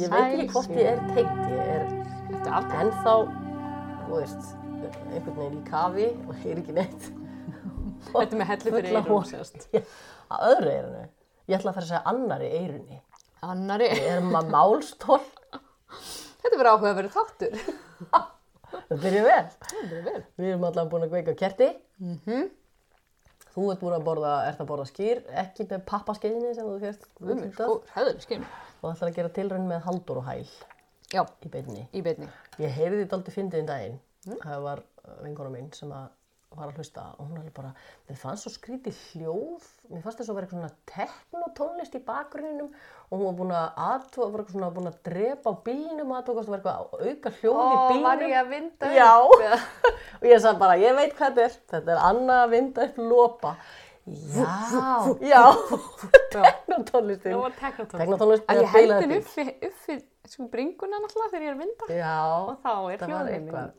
Ég veit ekki hvort ég er teikt. Ég er ennþá, þú veist, einhvern veginn í kafi og heyr ekki neitt. Þetta með helli fyrir hol. sérst. Að öðru eyrunu. Ég ætla að fara að segja annari eyrunni. Annari. Við erum að málstól. Þetta verður áhuga að vera þáttur. Það byrja vel. Það verður vel. Við erum allavega búin að kveika kerti. Þú ert búin að borða, ert að borða skýr, ekki með pappaskeiðinni sem þú sko, hæður, skil. Og ætlar að gera tilraun með haldur og hæl Já, í beinni. í beinni. Ég heyrði þetta aldrei fyndið um daginn. Það var vinkona mín sem að var að hlusta og hún alveg bara, mér fannst svo skrítið hljóð, mér fannst þess að vera eitthvað svona teknotónlist í bakgrunninum og hún var búin að aðtóa, var eitthvað svona búin að drepa á bílnum og aðtóa, það var eitthvað að auka hljóð í bílnum. var ég að vinda Já. upp, eða? Og ég sagði bara, ég veit hvað þetta er, þetta er Anna að vinda upp lopa. Já, já, teknotónlistin. Það var teknotónlist. Teknotónlist ég held upp. uppi, uppi sko, bringuna náttúrulega þegar ég er að vinda. Já, Og þá er eitthvað.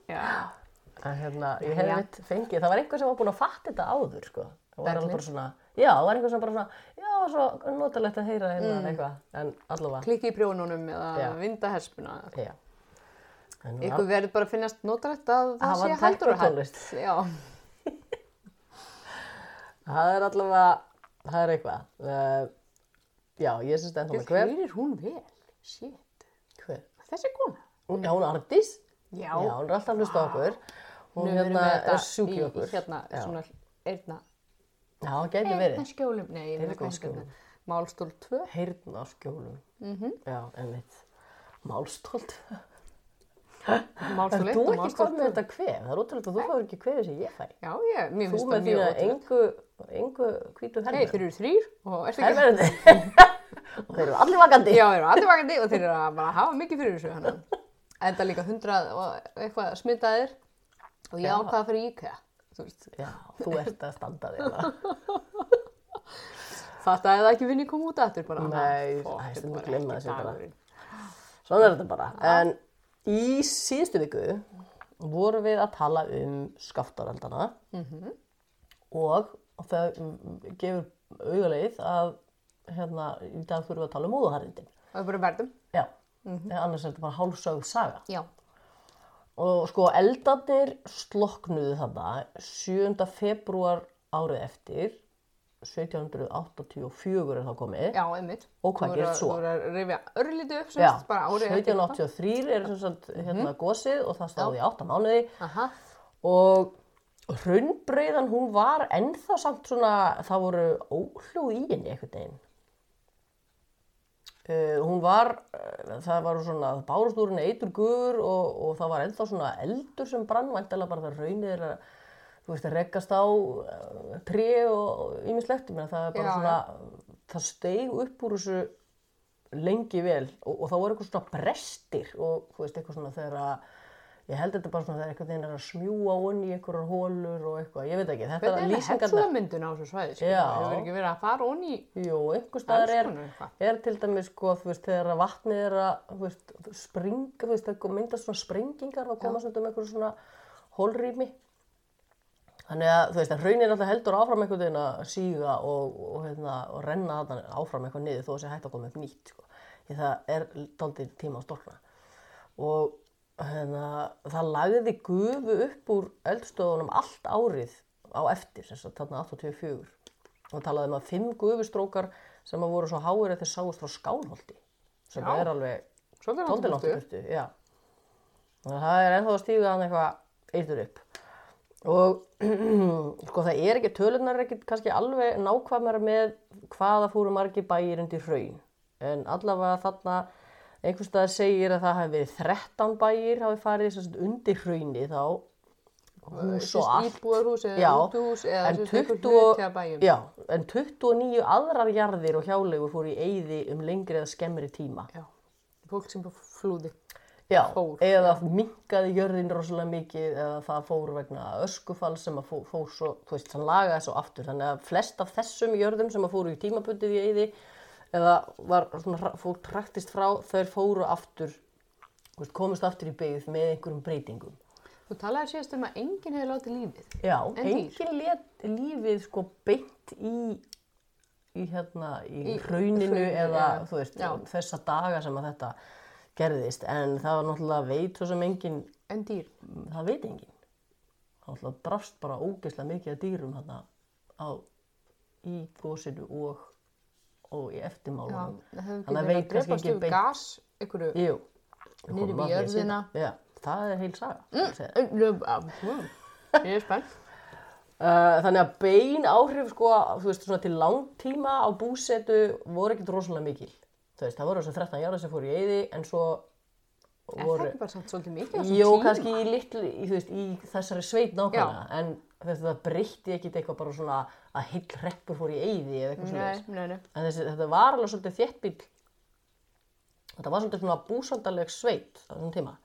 En hérna, ég hef veit fengið, það var einhver sem var búinn að fatta þetta áður, sko. Það var alveg bara svona, já, það var einhver sem bara svona, já, svo notalegt að heyra hérna eitthvað, en allavega, Klikki í prjónunum eða vinda herspuna. Ykkur verður bara að finnast notalegt að það sé heldur og teknotónlist það er allavega, það er eitthvað. Uh, já, ég syns þetta ennþá með hver hver er hún vel, shit. Hver? þessi kona? Hún, já, hún er artis, já. já, hún er alltaf hlust á okkur. Hún hérna er sjúki okkur í, hérna, já. svona, einna já, það getur verið. Einna skjólum, nei, einna skjólum. málstól 2 einna skjólum, mm -hmm. já, en veit málstól 2 málsvöld Þú ekki kom með þetta kvef, það er ótrúlega þú fáur ekki kvefið sem ég fæ. Já, ég, mér finnst það mjög ótrúlega Þú með því að engu kvítu helmer Nei, þeir eru þrýr og er fyrir og þeir eru allir vakandi. Já, þeir eru allir vakandi og þeir eru að bara hafa mikið fyrir þessu en það er líka hundrað og eitthvað smitaðir og ég ákvaða fyrir íkja Þú veist. Já, þú ert að standa þér Þetta hefði ekki vinni komið út aftur bara Nei, það er mjög glimmað Svona er þetta bara. En í síðustu viku vorum við að tala um skaftaraldana Mhm. og það mm, gefur auðaleið að hérna, í dag þurfum við að tala um móðuharrindin. Það er bara verðum. Já, annars er þetta bara hálfsögð saga. Já. Og sko eldarnir sloknuðu þarna 7. februar árið eftir, 1784 er það komið. Já, einmitt. Og hvað að- svo? Þú voru að rifja örlítið upp, Já, sagt, bara árið eftir. 1783 er sem sagt hérna gósið og það stóði í 8 mánuði Aha. og hraunbreiðan hún var ennþá samt svona, það voru óhljóð í henni einhvern veginn. Uh, hún var, uh, það var svona, það bárust úr henni eitur guður og, og það var ennþá svona eldur sem brann, væntalega bara það raunir að, þú veist, að reggast á uh, tré og meina það er bara Já, svona, það steig upp úr þessu lengi vel og, og þá voru eitthvað svona brestir og þú veist, eitthvað svona þegar að, ég held þetta bara svona þegar eitthvað þegar að smjúa onni í einhverjar hólur og eitthvað, ég veit ekki, þetta Hvernig er það lýsingarnar. hetsúðamyndun á þessu svæði? skilur? Já. Hefur ekki verið að fara onni í... Jú, einhver staðar er, Alls konar er til dæmis sko, þú veist, þegar að vatnið er að, þú veist, springa, þú veist, það myndast svona sprengingar og koma svona um einhverju svona hólrými. Þannig að, þú veist, að raunin alltaf heldur áfram einhvern veginn að síga og, og, hérna, og renna áfram eitthvað niður þó að sé hægt að koma upp nýtt, sko. Því það er daldið tíma að storkna. Og hérna, það lagði gufu upp úr eldstöðunum allt árið á eftir, þarna 84 og talaði um að fimm gufustrókar sem að voru svo háir eftir sáust frá skálholti sem Já. er alveg að það er ennþá að stíga hann eitthvað eitur upp. Og sko það er ekki, tölunar er ekki kannski alveg nákvæmar með hvaða fóru margir bæir undir hraun. En allavega þarna einhvers staðar segir að það hafi verið 13 bæir hafi farið undir hraunni þá hús og allt. Íbúðarhús eða eða en sem sagt einhver 20 hluti af bæjum. Já, en 29 aðrar jarðir og hjálegur fóru í eyði um lengri eða skemmri tíma. Já. Fólk sem flúði. Já, Fór, eða minkaði jörðin rosalega mikið eða það fór vegna öskufall sem að fór, fór svo, þú veist, hann lagaði svo aftur. Þannig að flest af þessum jörðum sem að fóru í tímabundið í eyði eða var svona, fólk traktist frá, þeir fóru aftur, veist, komist aftur í byggð með einhverjum breytingum. Þú talaði síðast um að enginn hefði látið lífið. Já, En enginn let lífið sko beint í í, hérna, í, Í hrauninu eða já. þú veist, Já. þessa daga sem að þetta gerðist en það var náttúrulega veit svo sem engin En dýr. það veit engin það náttúrulega drafst bara ógeðslega mikið af dýrum þarna á í gósinu og og í eftirmálunum Þannig að veit að kannski ekki beint. gas, einhverju... Jú, að því að jörðina. Já, það er heil saga mm. Mm. Ég er spennt. Uh, þannig að bein áhrif sko, þú veist, svona til langtíma á búsetu voru ekkert rosalega mikil. Þú veist, það voru þess að 13 jára sem fóru í eyði en svo Er það voru, ekki bara samt svolítið mikið þessum tíma? kannski í litlu, í, veist, í þessari sveit nákvæmlega, en veist, það breytti ekkit eitthvað bara svona að heill hreppur fór í eyði eða eitthvað svona. En þessi, þetta var alveg svolítið þéttbíl, þetta var svolítið svona búsaldarleg sveit á þessum tíma.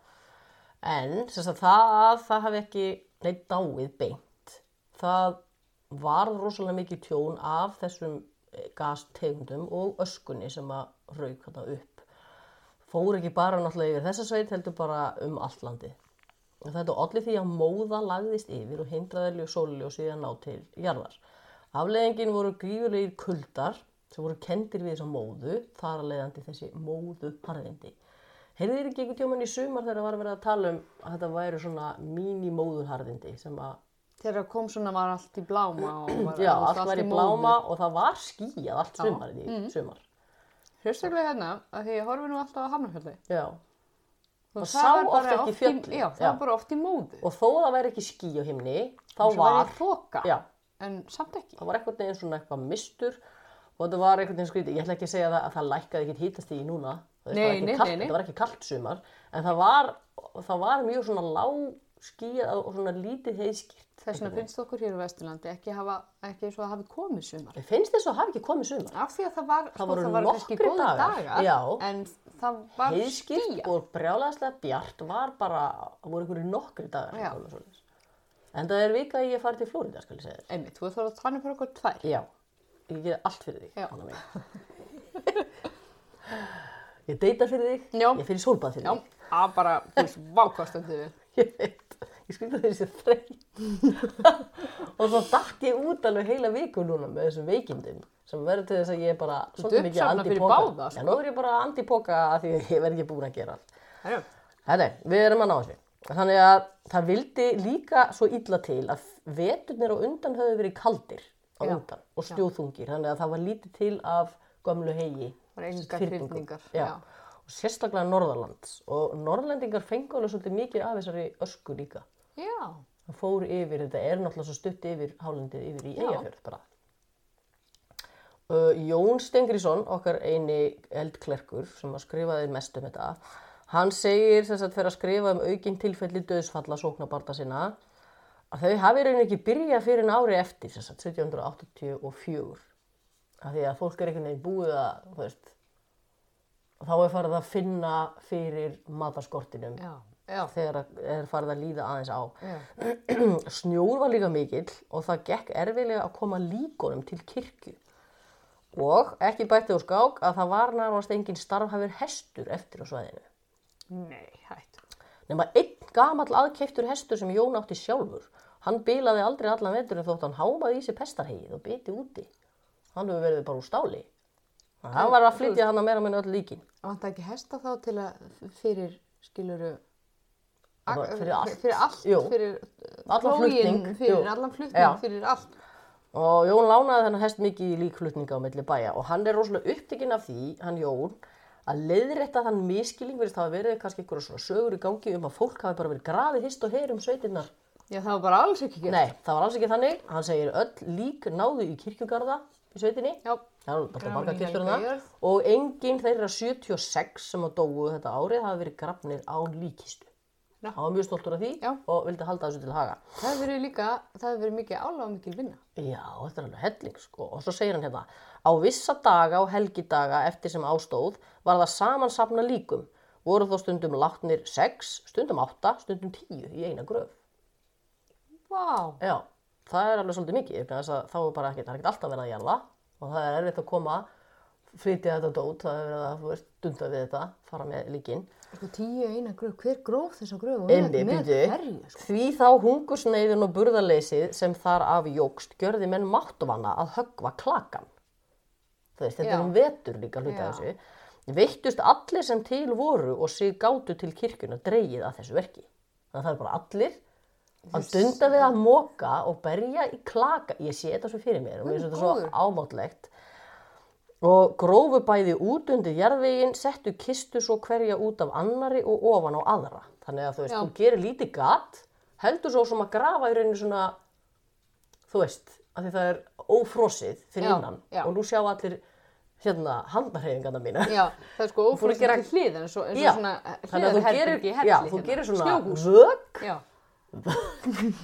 En sem sagt, það, það hafi ekki neitt dáið beint. Það var rosalega mikið tjón af þessum eh, gastegundum og öskunni sem að rauk þarna upp. Fór ekki bara náttúrulega yfir þessa sveit, heldur bara um allt landi. Og þetta olli því að móða lagðist yfir og hindraði ljós sólljós í að ná til jarðar. Afleðingin voru grífulegir kuldar sem voru kendir við þessa móðu, þar að leiðandi þessi móðu harðindi. Heyrðu þér ekki einhvern tjóman í sumar þegar var verið að tala um að þetta væri svona mini-móðuharðindi sem að, Þegar kom svona var allt í bláma já, allt var í bláma og það var skýjað allt Já. sumarið í sumar. Hlustaklega hérna, að því ég horfi nú alltaf á Hafnarfjalli. Já, Og Og það sá var oft bara ekki fjöllin. Já, það var bara oft í móðu. og þó það væri ekki ský á himni, þá Og svo var, í þoka, já, en samt ekki. það var einhvern veginn svona eitthvað mistur og þetta var einhvern veginn skrítið. Ég ætla ekki að segja það að það lækkaði ekki hítast í núna. Það Nei, var nei, nei. Þetta var ekki kallt sumar, en það var, það var mjög svona lág skýjað og svona lítið heiðskýrt. Þess vegna finnst okkur hér á Vesturlandi ekki, hafa, ekki eins og það hafi komið sumar. Finnst þess að það hafi ekki komið sumar. Af því að það var, sko, voru það var kannski góðir dagar, dagar, já. en það var skýja. og brjálæðislega bjart var bara, það voru einhverju nokkri dagar. Já. En það er vika að ég fari til Flórida, skal ég segja þér. Einmitt, þú þarf að tanna fyrir okkur tvær. Já, ég gera allt fyrir þig, Já. Ég deyta fyrir þig, Já. ég fyrir sólbað fyrir Já, þig. að bara, þú veist, vákvastandi við. Ég þeir sér þreyt. og svo dætt ég út alveg heila viku núna með þessum veikindum sem verður til þess að ég er bara svolítið mikið póka. báða, sko. Já, nú er ég bara andi póka að því að ég verð ekki búin að gera allt. Þetta, við erum að ná þessu. Þannig að það vildi líka svo illa til að veturnir á undan höfðu verið kaldir á Já. undan og stjóðþungir. Þannig að það var lítið til af gömlu hegi. Já. Og sérstaklega Norðalands. Og Norðlendingar fengu alveg svolítið mikið af þessari ösku líka. Já, Það fór yfir, þetta er náttúrulega svo stutt yfir hálendið yfir í Já. Eyjafjörð bara. Uh, Jón Stengriðsson, okkar eini eldklerkur sem að skrifaði mest um þetta, hann segir þess að fyrir að skrifa um aukinn tilfelli döðsfalla sóknabarta sinna að þau hafi raunin ekki byrjað fyrir en ári eftir, þess að 1784. Af því að fólk er einhvern veginn búið að, þú veist, þá er farið að finna fyrir matarskortinum já, já, þegar að er farið að líða aðeins á. Snjór var líka mikill og það gekk erfilega að koma líkonum til kirkju. Og ekki bætti úr skák að það var nærmast engin starfhæfur hestur eftir á svæðinu. Nei, hættu. Nefna einn gamall aðkeiftur hestur sem Jón átti sjálfur. Hann bilaði aldrei allan veturinn þótt hann hámaði í sig pestarhegið og biti úti. Hann hefur verið bara úr stáli. Hann var að flytja hann að meira minna öll líkin. Vant ekki hesta þá til að fyrir, skiluru, fyrir allt. fyrir allt, Jú. fyrir Allan flutning, fyrir allan flutning, fyrir allt. Og Jón lánaði þennan hest mikið í líkflutninga á milli bæja og hann er rosalega upptekinn af því, hann Jón, að leiðrétta þann miskilning verðist hafa verið kannski einhverja svona sögur í gangi um að fólk hafi bara verið grafið hist og heyr um sveitirnar. Já, það var bara alls ekki gert. Nei, það var alls ekki þannig. Hann segir öll lík náðu í kirkjugarða í sveitinni. Já, Og enginn þeirra 76 sem að dóu þetta árið hafi verið grafnir án líkistu. Hann var mjög stoltur af því Já. og vildi halda þessu til haga. það hefur verið líka, það hefur verið mikið álag og mikil vinna. Já, þetta er alveg helling sko. Og svo segir hann hérna, á vissa daga og helgidaga eftir sem ástóð var það samansapna líkum. Voru þó stundum látnir 6, stundum 8, stundum 10 í eina gröf. Vá, Já, það er alveg svolítið mikið, vegna þess að þá er bara ekkert, það er ekkert alltaf verið að jæla og það er erfitt að koma, flytja þetta dót, það er verið að dunda við þetta, fara með líkin. Sko tíu eina gröf, hver gróf þessa gröf og Einni, með hverju, sko. því þá hungursneiðin og burðarleysið sem þar af jógst gjörði menn máttvanna að höggva klakan. veist, þetta Já. er um vetur líka hluta þessu. Veittust allir sem til voru og sig gátu til kirkjuna dreigið að þessu verki. Þannig að það er bara allir að dunda við að moka og berja í klaka. Ég sé þetta svo fyrir mér og mér finnst þetta svo ámátlegt. Og grófu bæði út undir jarðveginn, settu kistu svo hverja út af annari og ofan á aðra. Þannig að þú veist, Já. þú gerir lítið gat, heldur svo sem að grafa í rauninu svona, þú veist, að því það er ófrosið fyrir Já, innan. já. Og nú sjá allir hérna handahreifingarna mína. Já, það er sko Þú að gera- til hlið eins og, eins og svona að þú hliðarherbergi í helli já, þú hérna. gerir svona Snjóhús. vög Já,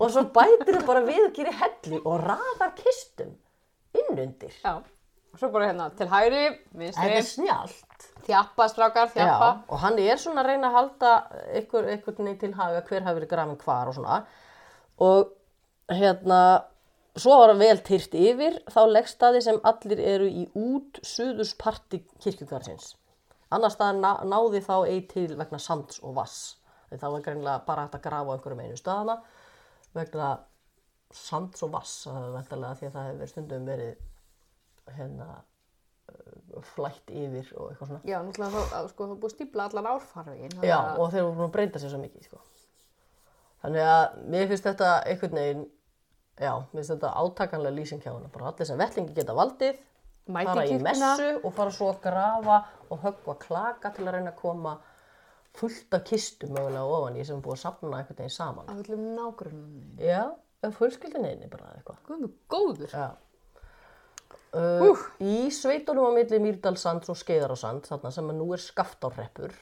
og svo bætir þú bara við og gerir helli og raðar kistum innundir. já. Og svo bara hérna til hægri, vinstri, er snjált. þjappa, strákar, þjappa. Já, og hann er svona að reyna að halda ykkur, ykkur neginn til haga hver hafi verið grafin hvar og svona. Og hérna, svo var vel tyrt yfir þá leggstaði sem allir eru í út suðusparti kirkjugarsins. Annar stað ná, náði þá eigi til vegna sands og vass. Þá var greinlega bara hægt að grafa á einhverjum einu staðana vegna sands og vass. Það er væntanlega því að það hefur stundum verið hérna uh, flætt yfir og eitthvað svona. Já, náttúrulega þá, að, sko, það er búið að stípla allan árfarvegin. Já, og þeir voru að breyta sér svo mikið, sko. Þannig að mér finnst þetta einhvern veginn, já, mér finnst þetta átakanlega lýsing hjá hana. Bara allir sem vellingi geta valdið, Mæti fara í messu og fara svo að grafa og höggva klaka til að reyna að koma fullt af kistum mögulega ofan í sem er búið að safna einhvern veginn saman. Af öllum nágrunum. Já, einni bara eitthvað. Guð mig góður. Já. Uh, í sveitunum á milli Mýrdalsands og Skeiðarásand, þarna sem nú er skaftárreppur,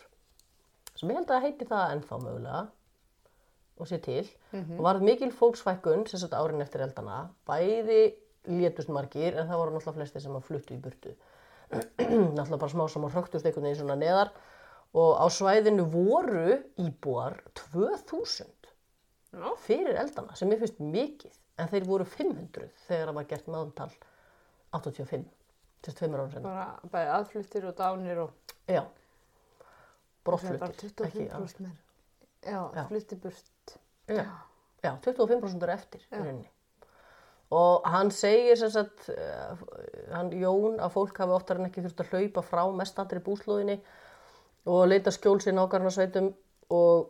sem ég held að heiti það ennþá mögulega og sé til, og varð mikil fólksfækkun sem sagt árin eftir eldana, bæði létust margir en það voru náttúrulega flestir sem að fluttu í burtu. náttúrulega bara smá sem að hröktust einhvern veginn svona neðar og á svæðinu voru íbúar 2000 Já. Fyrir eldana sem ég finnst mikið en þeir voru 500 þegar það var gert meðantal 85 til tveimur ára senna. Bara bæði aðfluttir og dánir og Já, er brottfluttir. ekki 25% meir. Já, Já. flutti burt. Já, já 25% eru eftir. Og hann segir sem sagt, uh, hann Jón, að fólk hafi oftar en ekki þurft að hlaupa frá mestandri búslóðinni og leita skjóls í nákvæmnarsveitum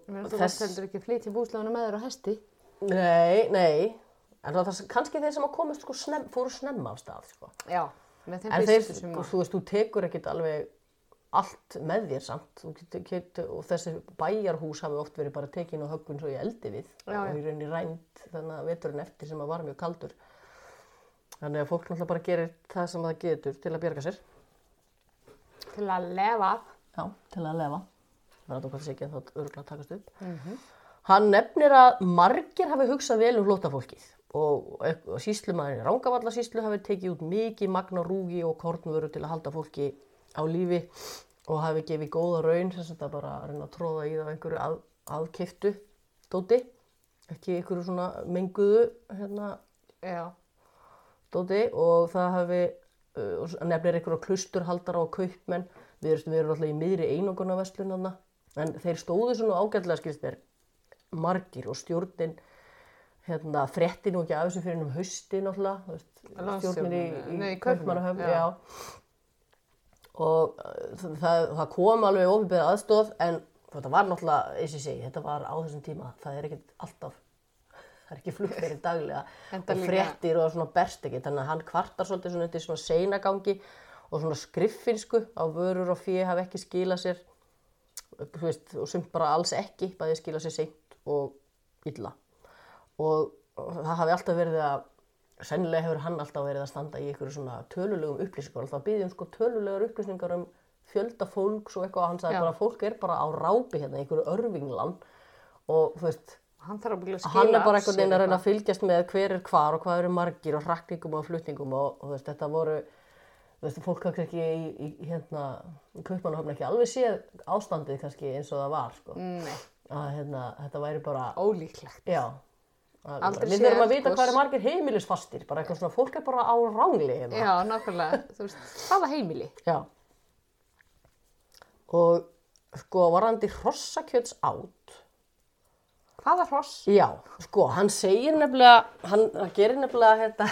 finnst þess... heldur ekki flytja búsláðuna með þér á hesti. Nei, nei, en það er kannski þeir sem að komast sko snem, fóru snemma af stað, sko. Já, með þeim En þeir, fyrstu sem þú veist, þú tekur ekkit alveg allt með þér samt Þú get, get, og þessi bæjarhús hafi oft verið bara tekin og höggun svo í eldi við Já, og í rauninni rænt þannig að veturinn eftir sem að var mjög kaldur þannig að fólk náttúrulega bara gerir það sem það getur til að bjarga sér til að lefa. Já, til að lefa er að hvað það sé ekki að það örgulega takast upp Mhm. Hann nefnir að margir hafi hugsað vel um flótafólkið og, og síslumæðurinn í Rangavallarsíslu hafi tekið út mikið magna rúgi og kornvöru til að halda fólki á lífi og hafi gefið góða raun sem þetta bara að reyna að tróða í það einhverju að, aðkiftu dóti, ekki einhverju svona menguðu hérna, Já. dóti og það hafi uh, nefnir einhverju klusturhaldara og kaupmenn við erum, alltaf í miðri einungunarverslunarna en þeir stóðu svona ágætlega skilst þér margir og stjórnin hérna, frétti nú ekki af þessu fyrir um hausti náttúrulega þú veist, stjórnin í, í Kaupmannahöfn og uh, það, það, kom alveg ofinbeða aðstóð en þetta var náttúrulega, eins og ég segi, þetta var á þessum tíma það er ekkert alltaf það er ekki flugferði daglega. Og fréttir og svona berst ekki þannig að hann kvartar svolítið svona undir svona seinagangi og svona skriffinsku á vörur og fyrir hafi ekki skilað sér veist, og sumt bara alls ekki bæði skilað sér seint og illa. Og það hafi alltaf verið að sennilega hefur hann alltaf verið að standa í einhverju svona tölulegum upplýsingar alltaf að byggja um sko tölulegar upplýsingar um fjölda fólks og eitthvað hann sagði bara fólk er bara á rápi hérna í einhverju örvinglan og þú veist Hann skila hann er bara einhvern veginn að reyna að fylgjast með hver er hvar og hvað eru margir og hrakningum og flutningum og, og þú veist, þetta voru þú veist, fólk kannski ekki í, í, í hérna, í kaupmannahöfn ekki alveg séð ástandið kannski eins og það var sko. Nei, að hérna, þetta væri bara ólíklegt. já að, Aldrei við séð þurfum að vita eldgos. hvað eru margir heimilisfastir bara eitthvað svona, fólk er bara á rángli hérna. Já, nákvæmlega. Þú veist, hvaða heimili? Já. og sko varandi hrossakjöts át Hvaða hross? Já, sko, hann segir nefnilega, hann gerir nefnilega hérna,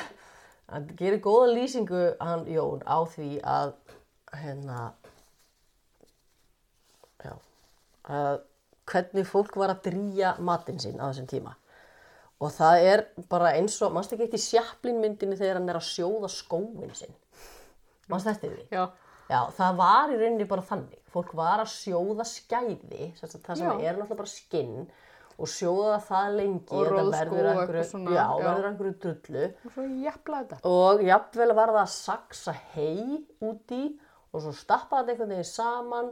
hann gerir góða lýsingu hann Jón á því að hérna já að hvernig fólk var að drýja matinn sinn á þessum tíma og það er bara eins og mannst ekki eitt í sjaplin myndinni þegar hann er að sjóða skóin sinn mannst þetta því? Já. Já, það var í rauninni bara þannig. Fólk var að sjóða skæði, það sem Já. er náttúrulega bara skinn og sjóða það lengi Og róðskó og eitthvað svona, já, já. verður einhverju drullu Og svo jafnla þetta. og jafnvel var það að saksa hei út í og svo stappa þetta einhvern veginn saman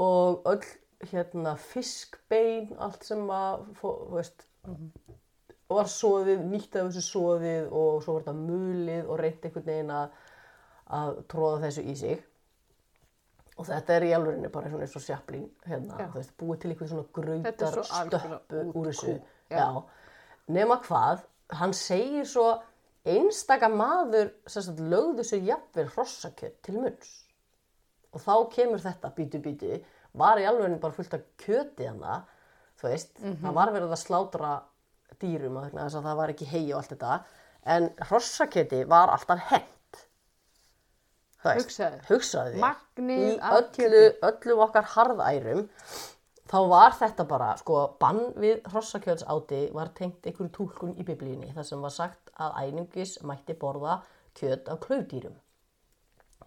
og öll hérna fiskbein, allt sem að, fó- þú veist, var soðið, nýtt af þessu soðið og svo var þetta mulið og reynt einhvern veginn að, að tróða þessu í sig. Og þetta er í alvörinni bara svona eins og sjaplín, hérna, veist, búið til einhvern svona algjörlega stöppu úr þessu. Nema hvað, hann segir svo einstaka maður sagt lögðu sér jafnvel hrossakjött til munns. Og þá kemur þetta bítu bítu, var í alveg bara fullt af kjöti hana, þú veist, Mhm. það var verið að slátra dýrum að þess að það var ekki hei og allt þetta, en hrossakjöti var alltaf hent. Hugsaðu þér. Magnið Í öllu, öllum okkar harðærum, þá var þetta bara, sko, bann við hrossakjötsáti var tengt einhverju túlkun í biblíunni, þar sem var sagt að einungis mætti borða kjöt af klaufdýrum.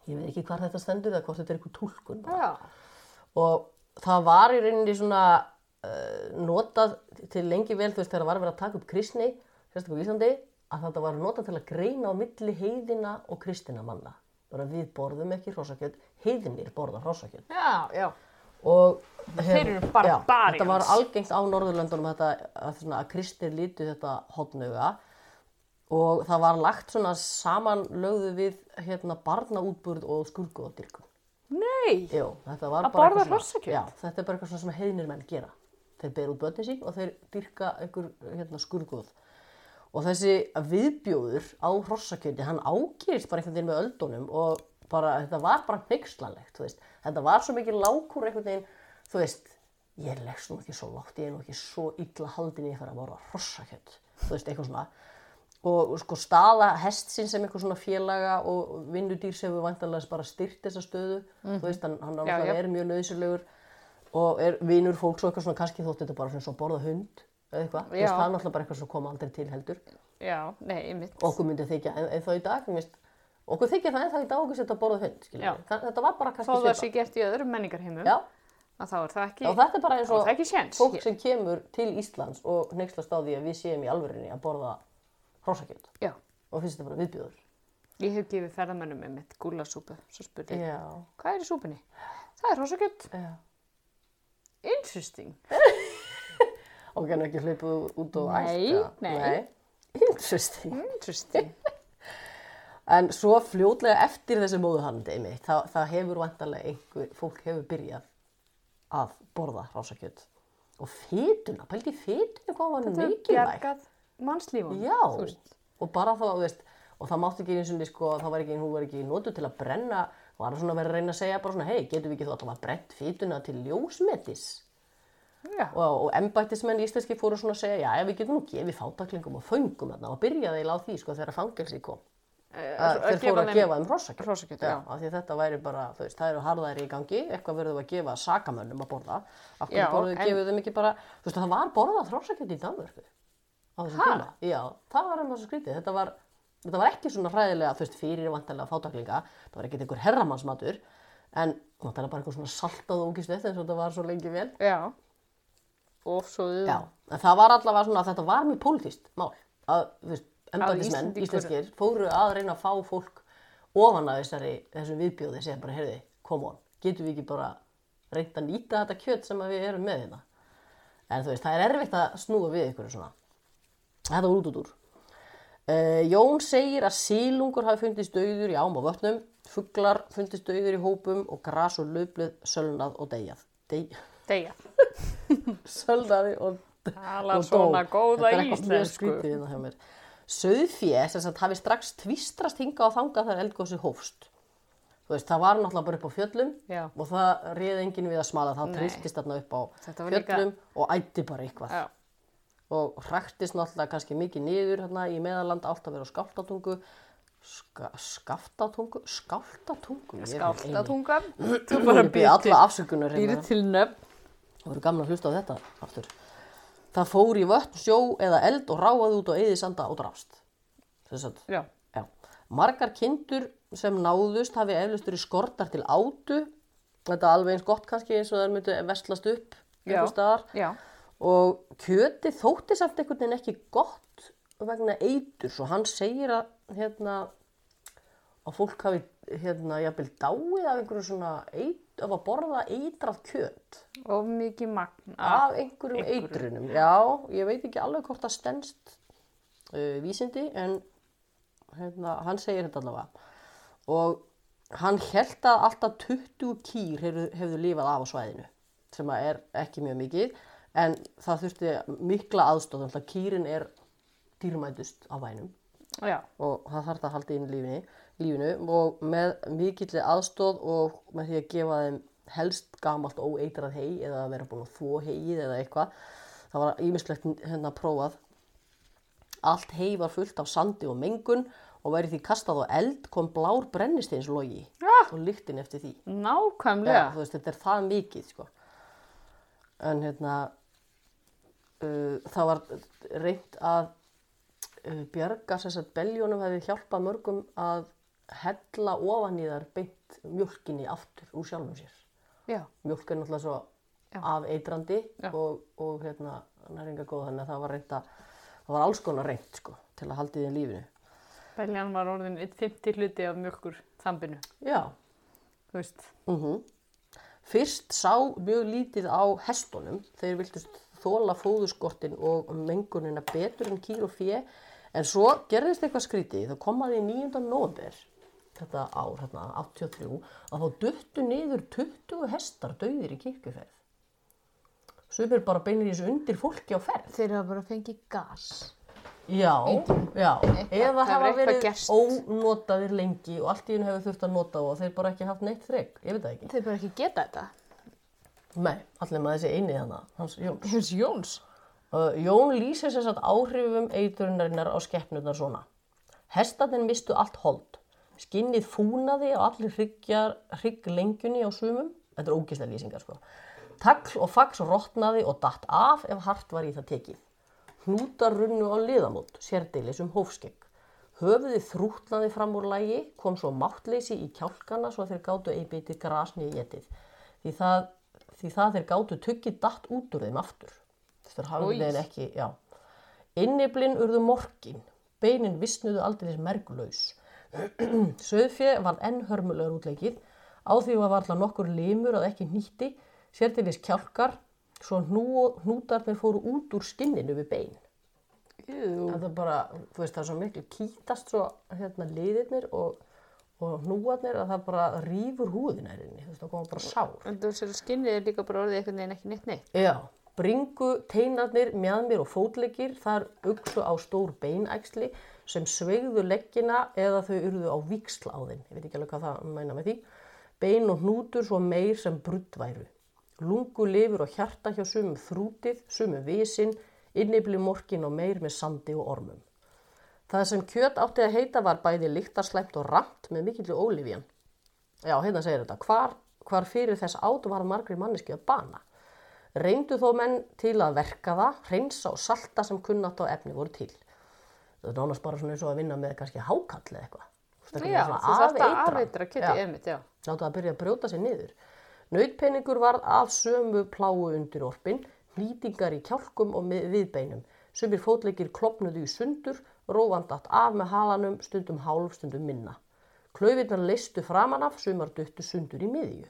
Ég veit ekki hvað þetta stendur eða hvort þetta er einhver túlkun bara. Já. Og það var í rauninni svona uh, notað til lengi vel, þú veist, þegar var verið að taka upp kristni, sérstaklega í Íslandi, að þetta var notað til að greina á milli heiðina og kristina manna. Bara við borðum ekki hrossakjöt, heiðinir borða hrossakjöt. Já, já. Og Þeir eru barbarians. þetta var algengt á Norðurlöndunum þetta, að, svona, að kristir lítu þetta hotnauga og það var lagt svona samanlögðu við hérna, barnaútburð og skurguðadyrkum. Nei. Jú, þetta var bara eitthvað svona-? Já, þetta er bara eitthvað sem heiðnir menn gera. Þeir ber út börnin sín og þeir dyrka einhver hérna, skurguð. Og þessi viðbjóður á hrossakjöti, hann ágerist bara einhvern veginn með öldunum og bara, þetta var bara veist. Þetta var svo mikið lákur einhvern veginn, þú veist, ég leggst nú ekki svo látt, ég er nú ekki svo illa haldin í að fara að borða hrossakjöt, þú veist, eitthvað svona. Og sko staða hestsinn sem eitthvað svona félaga og vinnudýr sem við vantanlega bara styrt þessa stöðu, þú veist, hann, hann Já, já. er mjög nöðsilegur og er vinur fólks og eitthvað svona, kannski þótt þetta bara svona borða hund eða eitthvað, það er náttúrulega bara eitthvað sem kom aldrei til heldur. Já, nei, einmitt. Okkur myndi þykja en, en þá í dag, veist, okkur þykja það en þá í dag okkur setja að borða hund. Þetta var bara kannski það sé gert í öðrum menningarheimum, þá er það ekki, og þetta er bara eins þá og fólk sem kemur til Íslands og neykslast á því að við séum í alvörinni að borða hrossakjöt Já, og finnst þetta bara viðbjóður. ég hef gefið ferðamönnum með mitt gúlasúpu, svo spurði, ég, Já, hvað er í súpunni? Það er hrossakjött. já. Interesting. Og kannu ekki hlaupið út og eða? nei. Nei, interesting. Interesting. En svo fljótlega eftir þessi móðuhandi einmitt, það, það hefur vantarlega einhver, fólk hefur byrjað að borða rásakjöt. Og fytuna, pældi fytuna hvað var Þetta er mikilvæg. bjargað mannslífum. Já, þú veist. og bara þá, þú veist, og það mátti ekki eins og sko, það var ekki, hún var ekki notuð til að brenna, það var svona verið að reyna að segja bara svona, hei, getum við ekki þá alltaf að brent fytuna til ljósmetis? Og, og embættismenn íslenski fóru svona að segja, já, við getum nú gefið fátaklingum og föngum þarna og byrjaði eiginlega á því, sko, þegar fangelsi kom. Að þeir fóru að gefa þeim já. af því þetta væri bara, þú veist, það eru harðæri í gangi, eitthvað verðum að gefa sakamönnum að borða. Af við en- gefið þeim ekki bara, þú veist, það var borðað hrossakjöt í Danmörku á þessum tíma. Já, það var um þessu skrítið. Þetta var, þetta var ekki svona hræðilega, þú veist, fátaklinga. Það var ekki einhver herramannsmatur, en vantarlega bara eitthvað svona saltað og ógist eftir eins og þetta var svo lengi vel. já. En það var allavega svona að þetta var mjög pólitíst mál. Að, þú veist, embættismenn, Íslendingur- íslenskir, fóru að reyna að fá fólk ofan að þessari, þessum viðbjóði, segja bara, heyrði, come on, getum við ekki bara reynt að nýta þetta kjöt sem við erum með hérna. En þú veist, það er erfitt að snúa við ykkur svona. Þetta var út út úr. Uh, Jón segir að sílungur hafi fundist dauður í ám og vötnum, fuglar fundist dauður í hópum og gras og löflið sölnað og deyjað. Dey, Deyja. sölnaði og og dó. svona góða Þetta er eitthvað mjög skrítið hérna hjá mér. Sauðfé sem sagt hafi strax tvistrast hinga á þanga þegar eldgósi hófst. Þú veist, það var náttúrulega bara upp á fjöllum Já. og það réði enginn við að smala, það trilltist þarna upp á var líka- fjöllum og ætti bara eitthvað. Já. Og hræktist náttúrulega kannski mikið niður hérna í meðaland, allt að vera á skáltatungu, ska, skaftatungu, skáltatungu. Skáltatunga. Þú bara býr afsökunar Býr hérna. til nöfn. Það voru gaman að hlusta á þetta aftur. Það fór í vötn, sjó eða eld og ráfaði út á eði sanda og drafst. Þess að, Já. já. Margar kindur sem náðust hafi eflustur í skortar til átu. Þetta er alveg eins gott kannski eins og það myndi vestlast upp Já. einhvers staðar. Já. Og kjöti þótti samt einhvern veginn ekki gott vegna eitur. Svo hann segir að, hérna, að fólk hafi hérna, jafnvel dáið af einhverju svona eit, af að borða eitrað kjöt Og mikið magn. af einhverjum einhverju. eitrunum. Já, ég veit ekki alveg hvort það stendst uh, vísindi en hérna, hann segir þetta allavega. Og hann held að alltaf 20 kýr hefðu, hefðu lifað af á svæðinu sem er ekki mjög mikið en það þurfti mikla aðstóð kýrin er dýrmætust á vænum Já. og það þarf það að halda inn lífinu, lífinu og með mikilli aðstóð og með því að gefa þeim helst gamalt óeitrað hei eða að vera búin að þvó heið eða eitthvað það var ímislegt hérna prófað allt hei var fullt af sandi og mengun og væri því kastað á eld kom blár brennisteinslogi Ja. og lyktin eftir því Nákvæmlega. Já, þú veist, þetta er það mikið, sko. En hérna, uh, það var reynt að uh, þess að beljónum hefði hjálpað mörgum að hella ofan í þar beint mjölkinni aftur úr sjálfum sér. Já. Mjölk er náttúrulega svo Já. afeitrandi Já. og, og hérna, næringa góð, þannig að það var reynt að, það var alls konar reynt, sko, til að halda í þeim lífinu. Beljan var orðin 1,50 hluti af mjölkur þambinu. Já. Þú veist. Mm Fyrst sá mjög lítið á hestunum, þeir viltust þóla fóðuskortin og mengunina betur en kýr og fjö, en svo gerðist eitthvað skrítið, það kom að því 9. þetta ár, hérna, 83, að þá duttu niður 20 hestar döðir í kirkjuferð. Sumir bara beinir þessu undir fólki á ferð. Þeir hafa bara fengið gas. Já, já, Eitthvað- eða hafa verið gerst. ónotaðir lengi og allt í hennu hefur þurft að nota og þeir bara ekki haft neitt þrygg, ég veit það ekki. Þeir bara ekki geta þetta. Nei, allir maður þessi eini þannig, hans Jón. Hefurs Jóns. Uh, Jón lýsir sér satt áhrifum eitrunarinnar á skeppnurnar svona. Hestarnir mistu allt hold. Skinnið fúnaði á allir hryggjar, hrygglengjunni á sumum. Þetta er ógislega lýsingar sko. Tagl og fax rotnaði og datt af ef hart var í það tekið. Hnútar runnu á liðamót, sérdeilis um hófskegg. Höfuðið þrútnaði fram úr lægi, kom svo máttleysi í kjálkana svo að þeir gátu einbeitið grasni í getið. Því það, því það þeir gátu tuggið datt út úr þeim aftur. Þeir hafði þeir ekki, já. Inniblinn urðu morkin, beinin vissnuðu aldrei mergulaus. Söðfjö var enn hörmulegur útleikið, á því var varla nokkur limur að ekki nýtti, sértilis kjálkar, svo hnú, hnútarnir fóru út úr skinninu við bein. Jú. Það er bara, þú veist, það er svo miklu kýtast svo hérna liðirnir og, og hnúarnir að það bara rýfur húðina herinni, þú veist, það koma bara sár. En þú að skinnið er líka bara orðið einhvern veginn ekki neitt neitt. Já, bringu, teinarnir, mjaðmir og fótleggir, þar uksu á stór beinæksli sem sveigðu leggina eða þau urðu á víksla á þeim. Ég veit ekki alveg hvað það mæna með því. Bein og hnútur svo meir sem bruddværu. Lungu lifur og hjarta hjá sumum þrútið, sumum visin, innibli morkin og meir með sandi og ormum. Það sem kjöt átti að heita var bæði lyktarslæmt og ramt með mikillu ólifjan. Já, hérna segir þetta. Hvar, hvar fyrir þess át var margri manneski að bana? Reyndu þó menn til að verka það, hreinsa og salta sem kunnátt á efni voru til. Það er nánast bara svona eins og að vinna með kannski hákall eða eitthvað. Já, þú þarft að afeitra. kjötið, einmitt, já. Láttu að byrja að brjóta sér niður. Nautpenningur varð af sömu pláu undir orpin, hlýtingar í kjálkum og viðbeinum. Sumir fótleikir klopnuðu í sundur, rófandatt af með halanum, stundum hálf, stundum minna. Klaufinnar leistu framan af, sumar duttu sundur í miðju.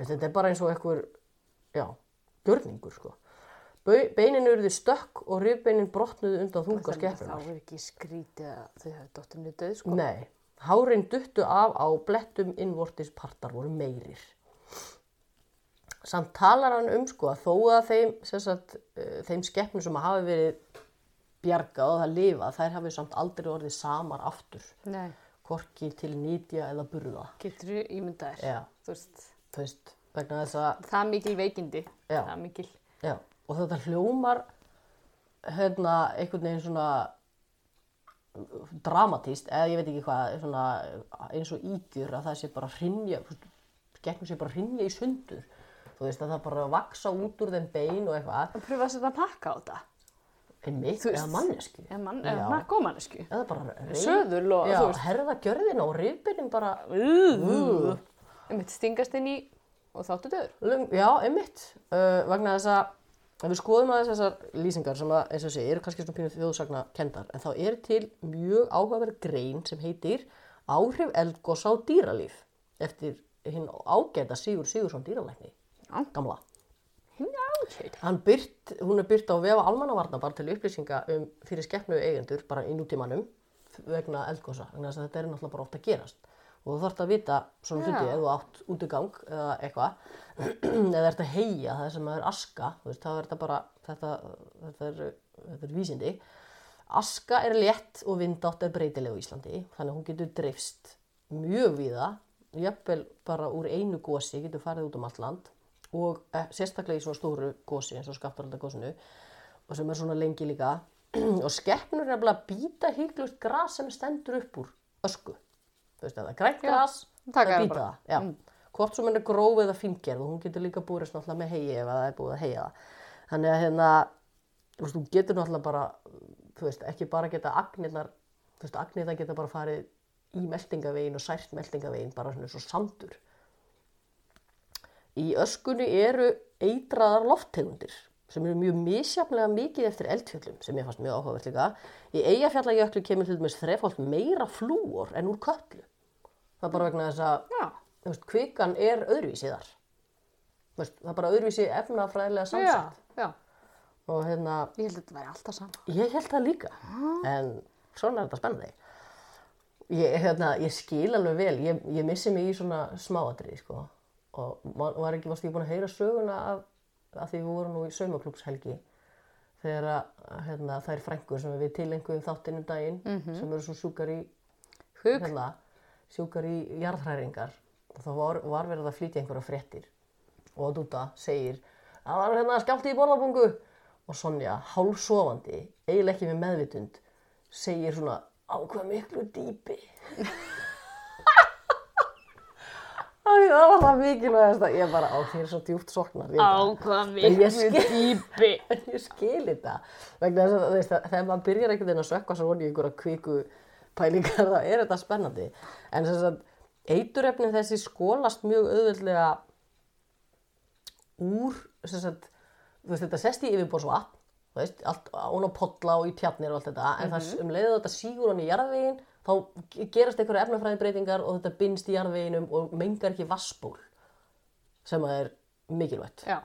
Þetta er bara eins og einhver, já, gjörningur sko. Beinin urðu stökk og rifbeinin brotnuðu undan þunga Þá skeppunar. er ekki skrítið að þau hefur dottinni döð, sko. Nei, hárin duttu af á blettum innvortis partar voru meirir. Samt talar hann um sko að þó að þeim, sagt, uh, þeim skeppnum sem hafi verið bjargað og það lifað, þær hafi samt aldrei orðið samar aftur. Nei, Korki til nýtja eða burða. getur þú ímyndaðir. Já. Þú veist, Þú veist, vegna þess að, það er mikil veikindi. Já. Það er mikil. já, og þetta hljómar hérna einhvern veginn svona dramatíst, eða ég veit ekki hvað, svona, eins og ígjur að það sé bara hrinja, gegnum sé bara hrinja í sundur. Þú veist að það bara vaksa út úr þeim bein og eitthvað, Að pröfa að setja pakka á þetta. einmitt, eða mannesku. Eða mann, Já. eða narkómanesku. Eða bara Söðul og, já, herða gjörðina og rifbyrnin bara, uh, einmitt stingast inn í og þáttu döður. Já, einmitt, uh, vegna þess að ef við skoðum aðeins þessar lýsingar sem að, eins og sé, eru kannski svona pínu þjóðsagna kendar, en þá er til mjög áhugaverð grein sem heitir Áhrif eldgós á dýralíf eftir hinn ágæta Sigur Sigursson dýralækni, Já. gamla. Kjöld. Hann byrt, hún er byrt á vefa almannavarna bara til upplýsinga um fyrir skeppnu eigendur bara í nútímanum vegna eldgósa, þess að þetta er náttúrulega bara oft að gerast og þú þarfst að vita svona Já. hluti ef þú átt útigang eða eitthvað. Eða ert að heia það sem er aska veist, þá er þetta bara þetta, þetta, er, þetta er vísindi. Aska er létt og vindátt er breytileg á Íslandi þannig að hún getur dreifst mjög víða jafnvel bara úr einu gósi getur farið út um allt land og eh, sérstaklega í svona stóru gósi eins og skaptaraldagósinu og sem er svona lengi líka. Og skeppnur er að býta hygglust gras sem stendur upp úr ösku þú veist er grænt taka það það býta bara. það já. hvort sem hann er gróf eða fíngerð og hún getur líka búrist náttúrulega með hegi ef það er búið að heia það þannig að hérna þú veist, þú getur náttúrulega bara þú veist, ekki bara geta agnirnar þú veist, agnirnar geta bara farið í meldingavegin og sært meldingavegin bara svona svo sandur Í öskunni eru eitraðar lofttegundir sem eru mjög misjafnlega mikið eftir eldfjöllum sem ég fannst mjög áhugavert líka. Í Eyjafjallajökli kemur til dæmis þrefald meira flúor en úr köllu. Það er bara vegna þess að Já. veist, kvikan er öðruvísi þar. Veist, það er bara öðruvísi efnafræðilega Já, samsett. já. Og hérna, Ég held að þetta væri alltaf sama. ég held það líka. En svona er þetta spennandi. Ég, hérna, ég skil alveg vel, ég, ég missi mig í svona smáatrið, sko. Og var ekki, varst ég búin að heyra söguna af, af því við vorum nú í saumaklúpshelgi þegar að hérna, þær frængur sem við tilengum þáttinn um daginn sem eru svo sjúkar í Hug. hérna, sjúkar í jarðhræringar og þá var, var verið að flytja einhverja fréttir. Og Dúta segir að var hérna skjálti í borðabungu. Og Sonja, hálfsofandi eiginlega ekki með meðvitund segir svona á hvað miklu dýpi? Það var það mikilvægast að ég bara á þér svo djúpt soknar. Bara- hvað miklu dýpi. en ég skil þetta. Að að þegar maður byrjar einhvern veginn að sökka svo voni í einhverja kviku pælingar þá er þetta spennandi. En þess að eiturefnin þessi skólast mjög auðveldlega úr þú veist þetta sest í allt án á podla og í tjarnir og allt þetta en það um leiðu þetta sígur hann í jarðvegin þá gerast einhverja efnafræði breytingar og þetta binst í jarðveginum og mengar ekki vassból sem að er mikilvægt. Já.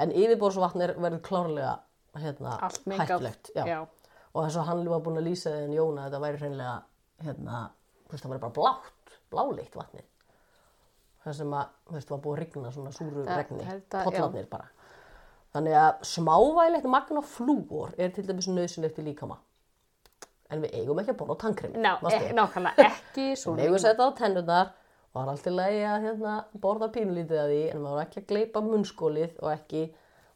en yfirborðsvatn er verður klárlega hérna, hættulegt já. Og þess að hann var búin að lýsa því en Jóna þetta væri hreinlega hérna, veist, það væri bara blátt bláleitt vatnið. Það sem að, þú veist, var búið að rigna svona súru Það- regni, pollarnir bara. Þannig að smávægilegt magna flúor er til dæmis nöðsynlegt í líkama. En við eigum ekki að borða á tannkremi Ná, e, nákvæmlega ekki. Við eigum að setja á tennurnar og það er alltaf lægi að hérna, borða pínulítið að því en maður á ekki að gleipa munnskólið og ekki,